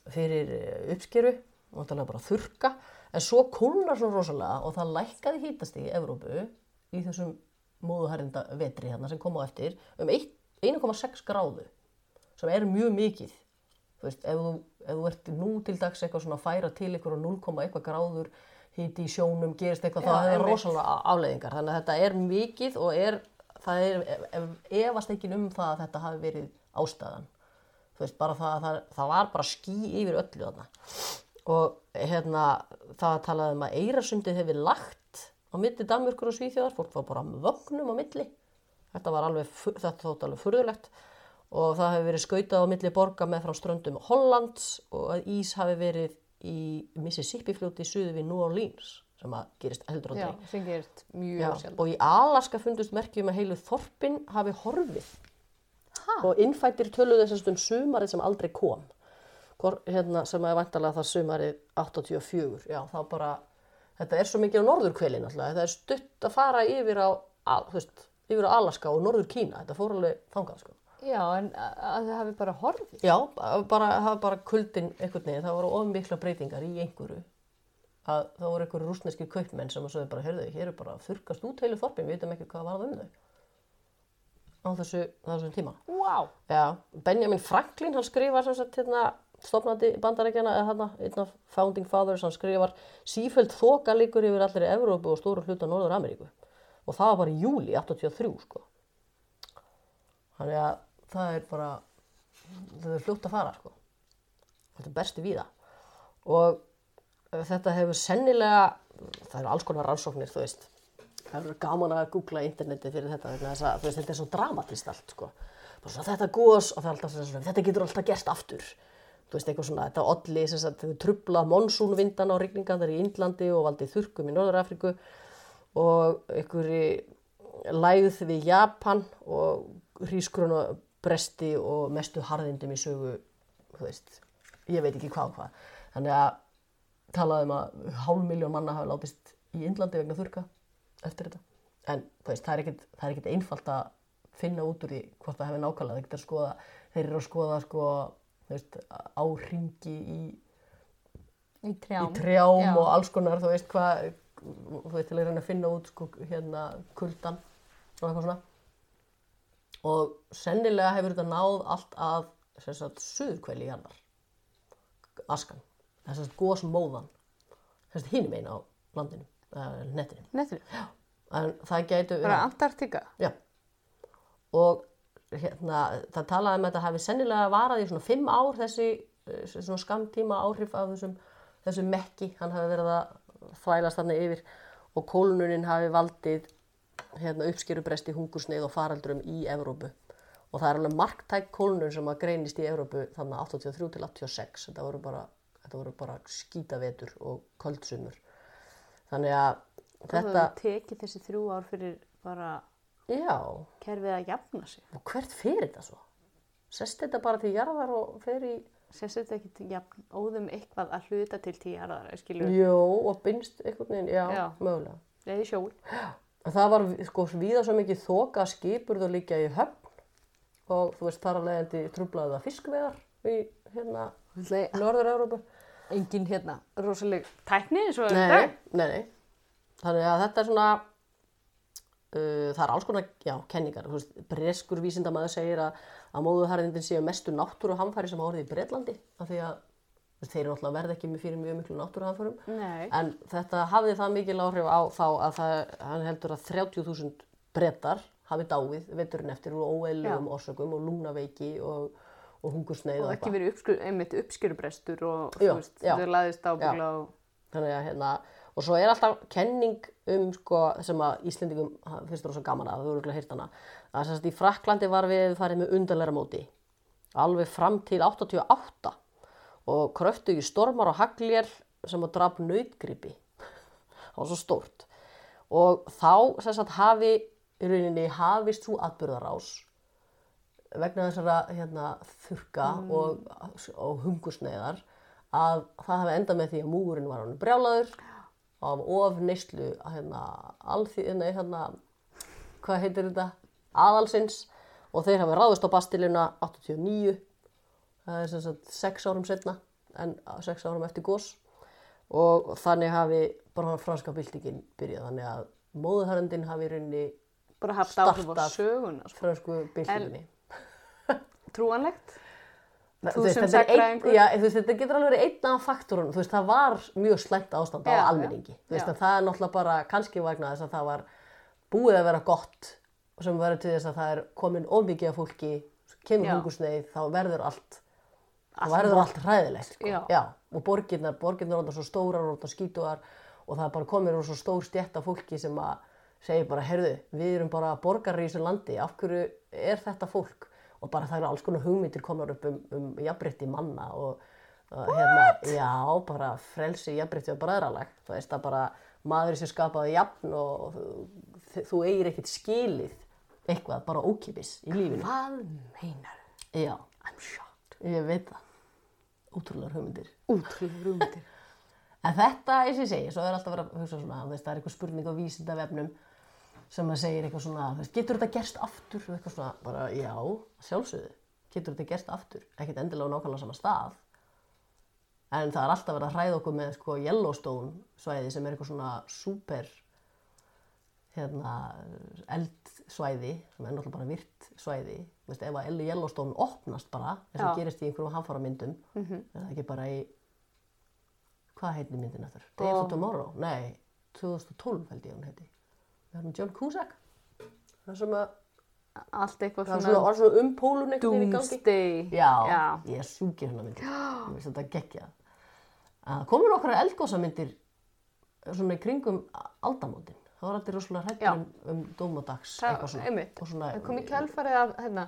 fyrir eh, uppskeru. Náttúrulega bara þurka. En svo kólnar svona rosalega og það lækkaði hítasti í Evrópu í þessum móðuhærinda vetri hérna sem kom á eftir um eitt- 1,6 gráðu sem er mjög mikið. Þú veist, ef þú, ef þú ert nú til dags eitthvað svona að færa til ykkur og 0, eitthvað gráður hiti í sjónum, gerist eitthvað, Já, hefur einmitt. rosalega afleiðingar. Þannig að þetta er mikið og er, það er ef, ef, efast ekki um það að þetta hafi verið ástæðan. Veist, bara það, að það, það var bara ský yfir öllu þarna. Og hérna, það talaði um að Eirasundið hefur lagt á milli Danmörkur og Svíþjóðar, fólk var bara með vögnum á milli. Þetta var alveg, þetta þótt alveg furðulegt og það hefur verið skautað á milli borga með frá ströndum Hollands og að ís hafi verið í Mississippi fljóti suðu við New Orleans sem að gerist heldur Já, aldrei. sem gerist mjög Já, sjálf. og í Alaska fundust merkjum að heilu þorpin hafi horfið? Og innfættir töluðu þessast um sumarið sem aldrei kom. Hvor, hérna, sem er vantarlega það sumarið 84 já þá bara þetta er svo mikið á norðurkvelin þetta er stutt að fara yfir á, al, veist, yfir á Alaska og norður Kína. Þetta fór alveg þangað sko. Já, en að að þið hafi bara horfið. já, bara, það var bara kuldin einhvern veginn, það voru of mikla breytingar í einhverju. Að það voru einhverju rúsneskir kaupmenn sem að sögðu bara, heyrðu, hér er bara þurkast út heilu þorpin, við veitum ekki hvað varð um þau á þessu, þessum tíma Vá. Já, Benjamin Franklin, hann skrifar sem sagt hérna, stofnandi bandarækjana, eða hérna, einn af founding fathers, hann skrifar sífælt þoka líkur yfir allir í Evrópu og stóru hluta Norður Ameríku. Og það var bara í júli 83, sko. Þannig að það er bara, það er fljótt að fara, sko. Þetta er besti víða. Og eh, þetta hefur sennilega, það eru alls konar rannsóknir, þú veist, það eru gaman að googla interneti fyrir þetta þess að veist, þetta er svo dramatist allt sko. Svona, þetta gos og það er alltaf svona, þetta getur alltaf gerst aftur. Þú veist eitthvað svona, þetta olli sem sagt, þau trubla monsúnvindan á rigningarnar í Indlandi og valdi þurrkum í Norður-Afríku og einhverju lægð við Japan og hrískrona bresti og mestu harðindum í sögu þú veist, ég veit ekki hvað og hvað. Þannig að talaði um að hálf miljón manna hafi látist í Indlandi vegna þurrka eftir þetta. En veist, það er ekkert, er einfalt að finna út úr því hvort það hefur nákvæmlega. Að skoða, þeir eru að skoða sko, veist, áringi í, Í trjám. í trjám Já. og alls konar, þú veist hvað, þú veist, til að reyna að finna út sko, hérna kuldan og eitthvað svona. Og sennilega hefur þetta náð allt að, suðurkvæli í jarðar. Askan. Er gósmóðan. Sem sagt hinum einn á landinu, eða netinu. Nettur. En það gætu... Bara Antartika. Já. Og hérna, það talaði um að þetta hafi sennilega varað í svona fimm ár þessi eh, svona skamtíma áhrif af þessum, þessum mekki. Hann hafi verið að þvælast þarna yfir og kólununin hafi valdið hérna, uppskerubresti, hungursneið og faraldurum í Evrópu. Og það er alveg marktæk kólunun sem að greinist í Evrópu þannig 83 til 86. Þetta voru bara, þetta voru bara skítavetur og köldsumur. Þannig að Þetta þetta, tekið þessi þrjú ár fyrir bara já, kerfið að jafna sig. Og hvert fer þetta svo? Sest þetta bara til jarðar og í... Sérst þetta ekki til jafn óðum eitthvað að hluta til tíjarðar, skilur, Jó, og binst einhvern veginn, já, Já. mögulega. eða í. En það var sko víða svo mikið þoka skipurð og líka í höfn og þú veist þar að leiðandi trublaði það fiskveðar í hérna Norður-Európu. Engin hérna rosaleg tækni eins og Nei, nei, nei. Þannig að þetta er svona, uh, það er alls konar, já, kenningar. Þú veist, breskur vísindamæður segir að, að móðuharðindin séu mestu náttúruhamfæri sem árið í Bretlandi. Af því að veist, þeir eru náttúrulega verð ekki fyrir mjög miklu náttúruhamfærum. Nei. En þetta hafði það mikil áhrif á þá að það, hann heldur að 30.000 brettar hafi dáið veturinn eftir og óeðlegum orsökum og lungnaveiki og, og hungursneið Og og ekki verið uppskur, einmitt uppskjörubrestur og þú veist, þau laðist á byggla og... Þannig að hérna, og svo er alltaf kenning um sko, sem að Íslendingum finnst rosa gaman að, þú eru ekki hýrt hana, að sem sagt í Fraklandi var við farið með undarleira móti, alveg fram til 88 og kröftu í stormar og haglél sem að draf nautgripi, það var svo stórt. Og þá sem sagt hafi, í rauninni hafist svo atbyrðarás vegna þessara hérna, þurka og, og hungursneiðar að það hafi endað með því að múgurinn var hann brjálaður af of neyslu hérna, alþý, nei, hérna, hvað heitir þetta, aðalsins og þeir hafi ráðist á Bastilina 89, það er sem sagt sex árum setna en sex árum eftir gos og þannig hafi bara franska byltingin byrjað, þannig að móðuharöndin hafi rauninni bara haft áhrif á Startað. söguna sko. fransku byltinginni. Trúanlegt Þú Þú veist, þetta sagnfræðingur. já, veist, þetta getur alveg verið einn af faktorunum, þú veist, það var mjög slæmt ástand á Já, almenningi, já, það er náttúrulega bara kannski vegna þess að það var búið að vera gott sem verður til þess að það er komin ómikið af fólki, kemur Já. hungursneið, þá verður allt, Allt verður allt hræðilegt, sko. Og borgirnar, borgirnar er svo stórar og skítuar og það er bara komin úr svo stór stjætt af fólki sem að segja bara, heyrðu, við erum bara þessu landi, af hverju er þetta fólk? Og bara það eru alls konar hugmyndir komnar upp um, um jafnbreytti manna og uh, hérna, já, bara frelsi, jafnbreytti og bræðralag. Það veist að bara maður sem skapaði jafn og þú, þú eigir ekkert skilið eitthvað bara ókipis í lífinu. hvað meinar Já, I'm shocked ég veit það. Útrúlegar hugmyndir. útrúlega rúmyndir En þetta, eins og ég segi, svo er alltaf verið að hugsa svona, þú það er eitthvað spurning á vísindavefnum sem að segir eitthvað svona, veist, getur þetta gerst aftur? Og eitthvað svona, bara, já, sjálfsögðu, getur þetta gerst aftur? Ekkert endilega á nákvæmlega sama stað. En það er alltaf verið að hræða okkur með, sko, Yellowstone svæði sem er eitthvað svona super, hérna, eldsvæði, sem er náttúrulega bara virt svæði. Veist, ef að Yellowstone opnast bara, eins og gerist í einhverjum hamfaramyndum, mm -hmm. er það ekki bara í hvað heitir myndin eftir? Day After Tomorrow? Nei, 2012 held ég hún heiti. Er með John Cusack. Það er sem að, allt eitthvað svona, svona, var svona um pólun gangi. doomsday Já, já. ég er sjúkir hérna myndir. Ég veist þetta geggja. Komur okkar eldgósamyndir svona í kringum aldamótin. Það var alltaf rosalega hrættur um, um dómadags Það- eitthvað svona. svona, það kom í kjálfarið af hérna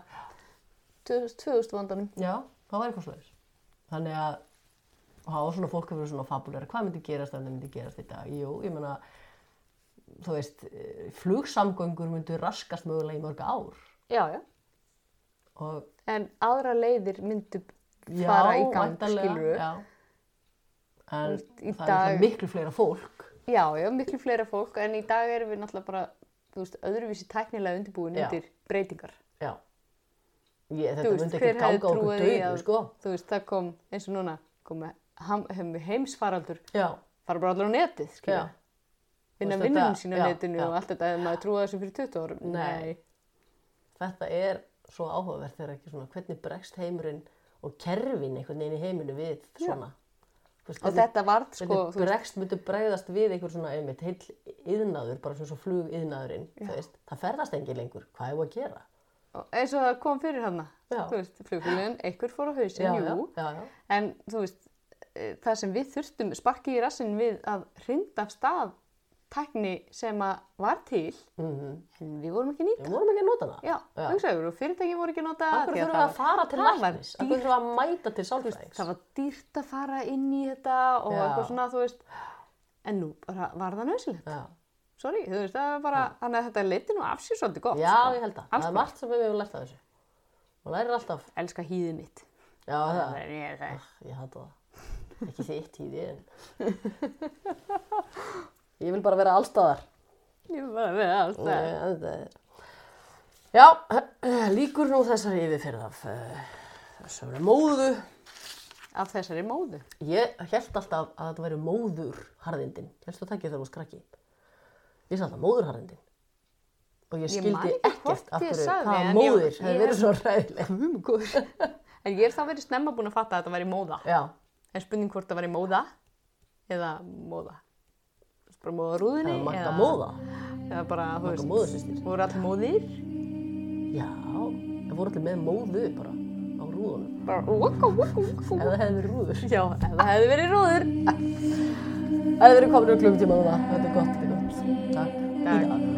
2000 vandanum Já, það var eitthvað slags. Þannig að og það var svona fólk að vera svona fabuleira, hvað myndi gerast það myndi gerast dag? Jú, ég meina, þú veist, eh, flugsamgöngur myndu raskast mögulega í mörg ár. já, já, Og, en aðra leiðir myndu já, fara í gang, skilur Já. En í það dag- er miklu fleira fólk. já, já, miklu fleira fólk en í dag erum við náttúrulega bara þú veist, öðruvísi tæknilega undirbúin Já. undir breytingar Já. Ég, þetta myndi ekki ganga okkur döðu, sko. þú veist, það kom eins og núna kom heimsfaraldur Já, fara bara allir á netið, já. skilja veist, vinnunum sína já, netinu já. og allt þetta, ef maður trúið þessu fyrir 20 árum? Nei. Þetta er svo áhugavert þegar ekki svona, hvernig bregst heimurinn og kerfin einhvern veginn í heiminu við svona. Þú veist, og hvernig- þetta varð sko, bregst myndi bregðast við einhver svona einmitt heill yðnaður, bara svona svo flug yðnaðurinn, það ferðast engin lengur, hvað er að gera? og eins og það kom fyrir veist, flugfélagin, einhver fór á hausinn, Já, jú. já, en þú veist, eh, það sem við þurftum sparki í rassinn við að hrinda af stað tækni sem að var til mhm. en við vorum ekki að nýta Við vorum ekki að nota það. Já, Já. hugsaður, og fyrirtæki voru ekki að nota það að fara til það var læknis, að mæta til sálfræðings. það var dýrt að fara inn í þetta og eitthvað svona, veist en nú bara var það nöðsilegt sorry, þú veist, það var bara þannig að þetta leiti nú af sér svolítið gott já sko. ég held að. Alls Það er margt sem við hefum lært af þessu. Og lærir alltaf. elska hýðið mitt Já, það. það er ég það Ég hata það. Ekki þitt en... Ég vil bara vera allstaðar. ég var að vera alls það Nei, þetta er- Já, líkur nú þessari yfirferð af uh, þessari móðu. af þessari móðu Ég held alltaf að þetta væri móðurharðindin. Helstu það ekki þegar þú skrakki? Ég sagði alltaf móðurharðindin. Og ég Ég skildi hvort ekkert af ég hverju ég- móðir ég- hefði verið svo ræðileg. en ég er þá verið snemma búin að fatta að þetta væri móða Já, en spurning hvort það væri móða eða móða bara móða rúðinni er eða- móða. eða bara, þú veist, móðursystir. voru allir móðir Já, það voru allir með móðu bara á rúðunum. bara waka waka waka það hefði verið rúður. já, það hefði verið róður Það hefði verið komin um klukkutíma núna. Þetta er gott, þetta er gott. Takk. Takk.